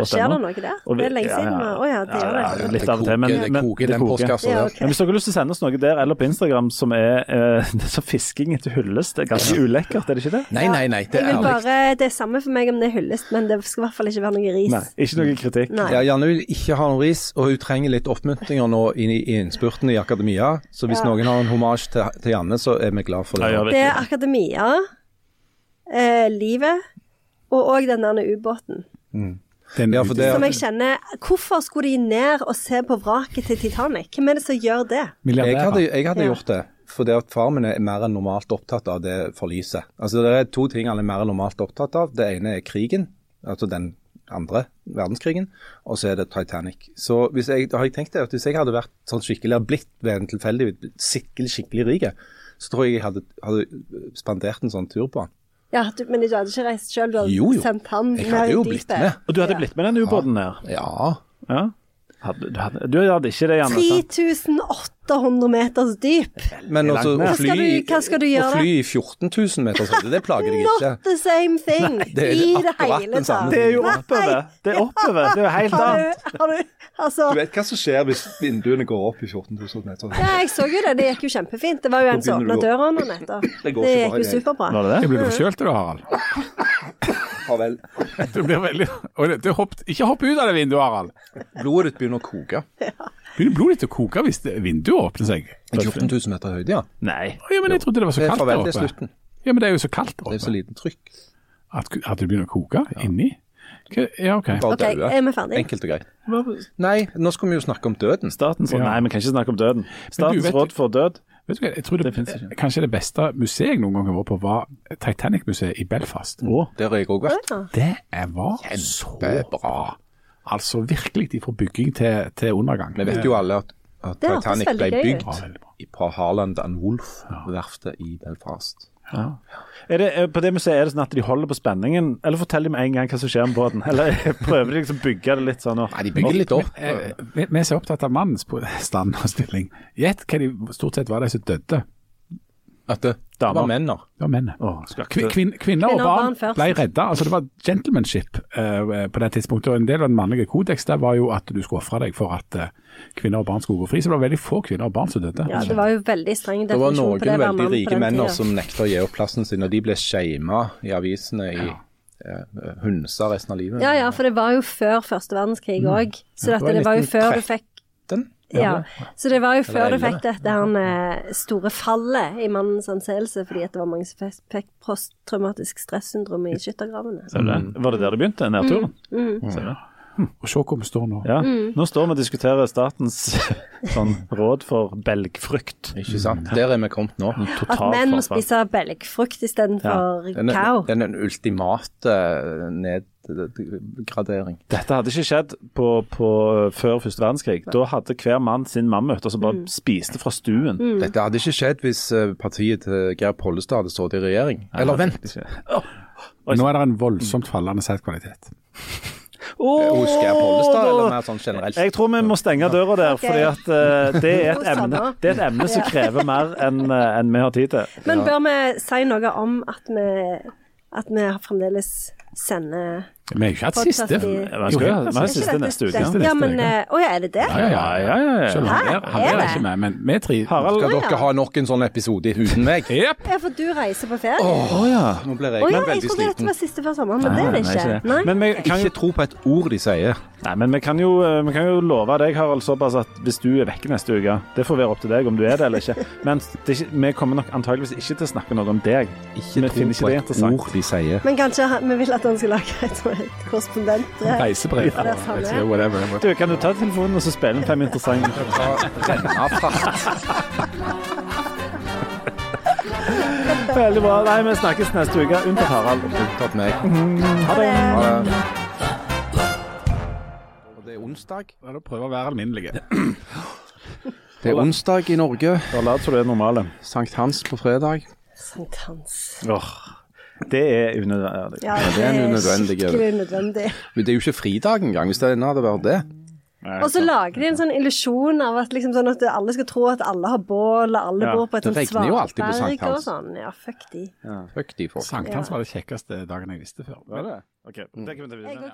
Speaker 4: skjer det noe der?
Speaker 3: Vi-
Speaker 4: Det er lenge siden.
Speaker 3: ja.
Speaker 4: Å ja, det gjør
Speaker 3: Ja,
Speaker 4: det.
Speaker 3: ja, litt av og til, men,
Speaker 2: koker- det koker i
Speaker 3: det
Speaker 2: den
Speaker 3: koker.
Speaker 2: postkassa
Speaker 4: Ja,
Speaker 2: der.
Speaker 4: ok.
Speaker 3: Men hvis dere har lyst til å sende oss noe der eller på Instagram som er eh, så fisking etter hyllest, det er ganske ulekkert, er det ikke det?
Speaker 2: Nei, nei, nei. Det er
Speaker 4: bare, Det er samme for meg om det er hyllest, men det skal i hvert fall ikke være noe ris.
Speaker 3: Nei, ikke noe kritikk.
Speaker 4: Nei.
Speaker 2: Ja, Janne vil ikke ha noe ris, og hun trenger litt oppmuntringer nå inn i, i innspurten i akademia. Så hvis
Speaker 4: Ja.
Speaker 2: noen har en homasj til, til Janne, så er vi glad for det.
Speaker 3: Ja, ja,
Speaker 4: Det er akademia, eh, livet, og òg den der ubåten.
Speaker 1: Den,
Speaker 2: Ja, det-
Speaker 4: Som jeg kjenner Hvorfor skulle de ned og se på vraket til Titanic? Hvem er det som gjør det?
Speaker 2: Jeg hadde, jeg hadde
Speaker 4: Ja.
Speaker 2: gjort det, for det at faren min er mer enn normalt opptatt av det forliset. Altså Det er to ting han er mer enn normalt opptatt av. Det ene er krigen, altså den andre verdenskrigen, og så er det Titanic. Så hvis jeg, har jeg tenkt det, at hvis jeg hadde vært sånn skikkelig, hadde blitt ved en tilfeldig skikkelig, skikkelig rik, så tror jeg jeg hadde, hadde spandert en sånn tur på han.
Speaker 4: Ja, du, Men du hadde ikke reist sjøl, du hadde
Speaker 2: Jo, jo.
Speaker 4: sendt han
Speaker 2: Jeg hadde jo blitt med.
Speaker 3: Og du hadde blitt med den ubåten her?
Speaker 2: Ja.
Speaker 3: Ja. Hadde, du, hadde, du hadde ikke det, Janne?
Speaker 4: 3800 meters dyp.
Speaker 2: Men også, å, fly,
Speaker 4: Hva skal du- hva skal du gjøre
Speaker 2: å fly i 14 000 meters høyde, det plager deg ikke.
Speaker 4: Not the same thing
Speaker 2: det er
Speaker 4: i det hele tatt.
Speaker 3: Det er jo
Speaker 4: Nei.
Speaker 3: oppover. Det er oppover. Det er jo helt
Speaker 4: Har
Speaker 3: annet.
Speaker 4: du, har du Altså
Speaker 2: Du vet hva som skjer hvis vinduene går opp i 14 000 meter?
Speaker 4: Ja, jeg så jo det. Det gikk jo kjempefint. Det var jo en som åpna døra nå nettopp.
Speaker 2: Det
Speaker 4: Det gikk jo superbra.
Speaker 3: Var det det?
Speaker 1: Jeg ble forkjølt du, Harald.
Speaker 2: Farvel.
Speaker 1: Du blir veldig du det, det hopp, Ikke hopp ut av det vinduet, Harald.
Speaker 2: Blodet ditt begynner å koke.
Speaker 1: Begynner blodet ditt å koke hvis det, vinduet åpner seg?
Speaker 2: I 14 000 meter høyde, ja.
Speaker 3: Nei.
Speaker 1: Å, Ja, men jeg trodde det var så
Speaker 2: Det er
Speaker 1: kaldt
Speaker 2: farvel
Speaker 1: der oppe.
Speaker 2: slutten.
Speaker 1: Ja, men det er jo så kaldt der
Speaker 2: Det er så liten trykk.
Speaker 1: At, at det begynner å koke inni? Ja, OK.
Speaker 2: Bare
Speaker 4: OK, er vi ferdige?
Speaker 2: Enkelt og greit. Nei, nå skal vi jo snakke om døden.
Speaker 3: Statens råd
Speaker 1: Ja.
Speaker 3: Nei, vi kan ikke snakke om døden. Statens
Speaker 1: vet-
Speaker 3: råd for død.
Speaker 1: Vet du hva, jeg tror det,
Speaker 3: Det finnes ikke.
Speaker 1: kanskje det beste museet jeg noen gang har vært på, var Titanic-museet i Belfast.
Speaker 2: Der har jeg òg vært.
Speaker 1: Det var var så bra. Altså virkelig fra bygging til, til undergang.
Speaker 2: Vi vet jo alle at, at Titanic ble bygd.
Speaker 1: Ja,
Speaker 2: på Harland and Wolff-verftet i Belfast.
Speaker 3: Er det, er- på det museet er det sånn at de holder på spenningen, eller forteller de med en gang hva som skjer med båten? Eller prøver de liksom å bygge det litt sånn? Og,
Speaker 2: Nei, de bygger litt opp.
Speaker 1: Eh, Vi, vi er så opptatt av mannens stand og stilling. Gjett hva de stort sett var de som døde.
Speaker 2: At det, det var menn, da.
Speaker 1: Det var menn.
Speaker 3: Åh,
Speaker 1: Kvin, kvin, kvinner
Speaker 4: Kvinner og
Speaker 1: barn
Speaker 4: barn
Speaker 1: ble redda. Altså, det var gentlemanship eh, på det tidspunktet. og En del av den mannlige kodeks der var jo at du skulle ofre deg for at eh, kvinner og barn skulle gå fri. Så det var veldig få kvinner og barn som døde.
Speaker 4: Ja, det var jo veldig streng definisjon på det Det
Speaker 2: var
Speaker 4: noen veldig
Speaker 2: rike menn som nekta å gi opp plassen sin, og de ble shama i avisene i ja hunsa resten av livet.
Speaker 4: Ja, ja, for det var jo før første verdenskrig òg. Så
Speaker 2: Mm. Det var
Speaker 4: dette, det var jo før du fikk
Speaker 2: Den?
Speaker 4: Ja, så det var jo før du fikk dette her eh, store fallet i mannens anseelse, fordi at det var mange som fikk- posttraumatisk stressyndrom i skyttergravene.
Speaker 3: Ser? Var det der det begynte, nedturen?
Speaker 4: Mm.
Speaker 3: Det?
Speaker 1: Og se hvor vi står nå.
Speaker 3: Ja. Nå står vi og diskuterer statens sånn, råd for belgfrukt.
Speaker 2: Ikke sant? Der er vi kommet nå.
Speaker 4: At menn må spise belgfrukt istedenfor
Speaker 2: ja.
Speaker 4: cow.
Speaker 2: den er en ultimate eh, nedgradering.
Speaker 3: Dette hadde ikke skjedd på, på, før første verdenskrig. Da hadde hver mann sin mammut og så bare spiste fra stuen.
Speaker 2: Dette hadde ikke skjedd hvis eh, partiet til Geir Pollestad hadde stått i regjering. Eller vent,
Speaker 1: Nå er det en voldsomt fallende sædkvalitet.
Speaker 2: Hos Geir Pollestad, eller mer sånn generelt?
Speaker 3: Jeg tror vi må stenge døra der,
Speaker 4: okay.
Speaker 3: fordi at uh, det, er et emne, det er et emne som krever mer enn eh, enn vi har tid til.
Speaker 4: Men bør vi si noe om at vi, at vi fremdeles sender
Speaker 1: Vi har jo ikke hatt siste.
Speaker 3: Vi skal ha- siste neste uke.
Speaker 4: Ja, men eh, Å ja, er det det?
Speaker 1: Ja, ja, ja.
Speaker 3: Ja, ja,
Speaker 1: er, han
Speaker 4: Er
Speaker 1: er
Speaker 4: det?
Speaker 1: ikke med, men vi tre
Speaker 3: Harald
Speaker 2: Skal dere ha nok en sånn episode uten meg?
Speaker 1: Yep.
Speaker 4: Ja, for du reiser på ferie?
Speaker 3: Å ja.
Speaker 2: Nå blir jeg
Speaker 4: oh, ja, jeg
Speaker 2: veldig
Speaker 4: trodde dette var siste før sommeren, men det er det
Speaker 3: Nei,
Speaker 4: ikke. Nei?
Speaker 3: Men vi kan,
Speaker 2: Ikke tro på et ord de sier.
Speaker 3: nei, men vi kan jo, eh, vi kan jo love deg, Harald, såpass at hvis du er vekke neste uke Det får være opp til deg om du er det eller ikke. Men det ikke, vi kommer nok antageligvis ikke til å snakke noe om deg.
Speaker 2: Ikke
Speaker 3: Vi
Speaker 2: tro på et ord de sier.
Speaker 4: Men kanskje vi vil at han skal lage et sånt korrespondent...
Speaker 1: Reisebrev.
Speaker 4: Ja, det
Speaker 1: ikke, whatever.
Speaker 3: Du, kan du ta telefonen og så spille inn fem interessante. Veldig bra. Nei, vi snakkes neste uke, unntatt Harald.
Speaker 2: Unntatt meg.
Speaker 3: Ha det.
Speaker 2: Ha det. Det er onsdag.
Speaker 1: Ja, da prøver å være alminnelig.
Speaker 2: Det er onsdag i Norge.
Speaker 3: Da som du er normale.
Speaker 2: Sankt Hans på fredag.
Speaker 4: Sankthans.
Speaker 3: Åh, det er unødvendig.
Speaker 4: Ja,
Speaker 2: det er en unødvendig-
Speaker 4: skikkelig unødvendig.
Speaker 2: Men det er jo ikke fridag engang, hvis det hadde vært det.
Speaker 4: Og så lager de en sånn illusjon av at, liksom sånn at alle skal tro at alle har bål, og alle
Speaker 3: Ja,
Speaker 4: bor på et
Speaker 2: det
Speaker 4: sånt
Speaker 2: regner jo alltid på
Speaker 4: svaberg og
Speaker 2: sankthans.
Speaker 4: sånn. Ja, fuck de.
Speaker 2: Fuck de folk.
Speaker 1: Sankthans var det kjekkeste dagen jeg visste før.
Speaker 3: Var det? Ok, det kan vi ta videre.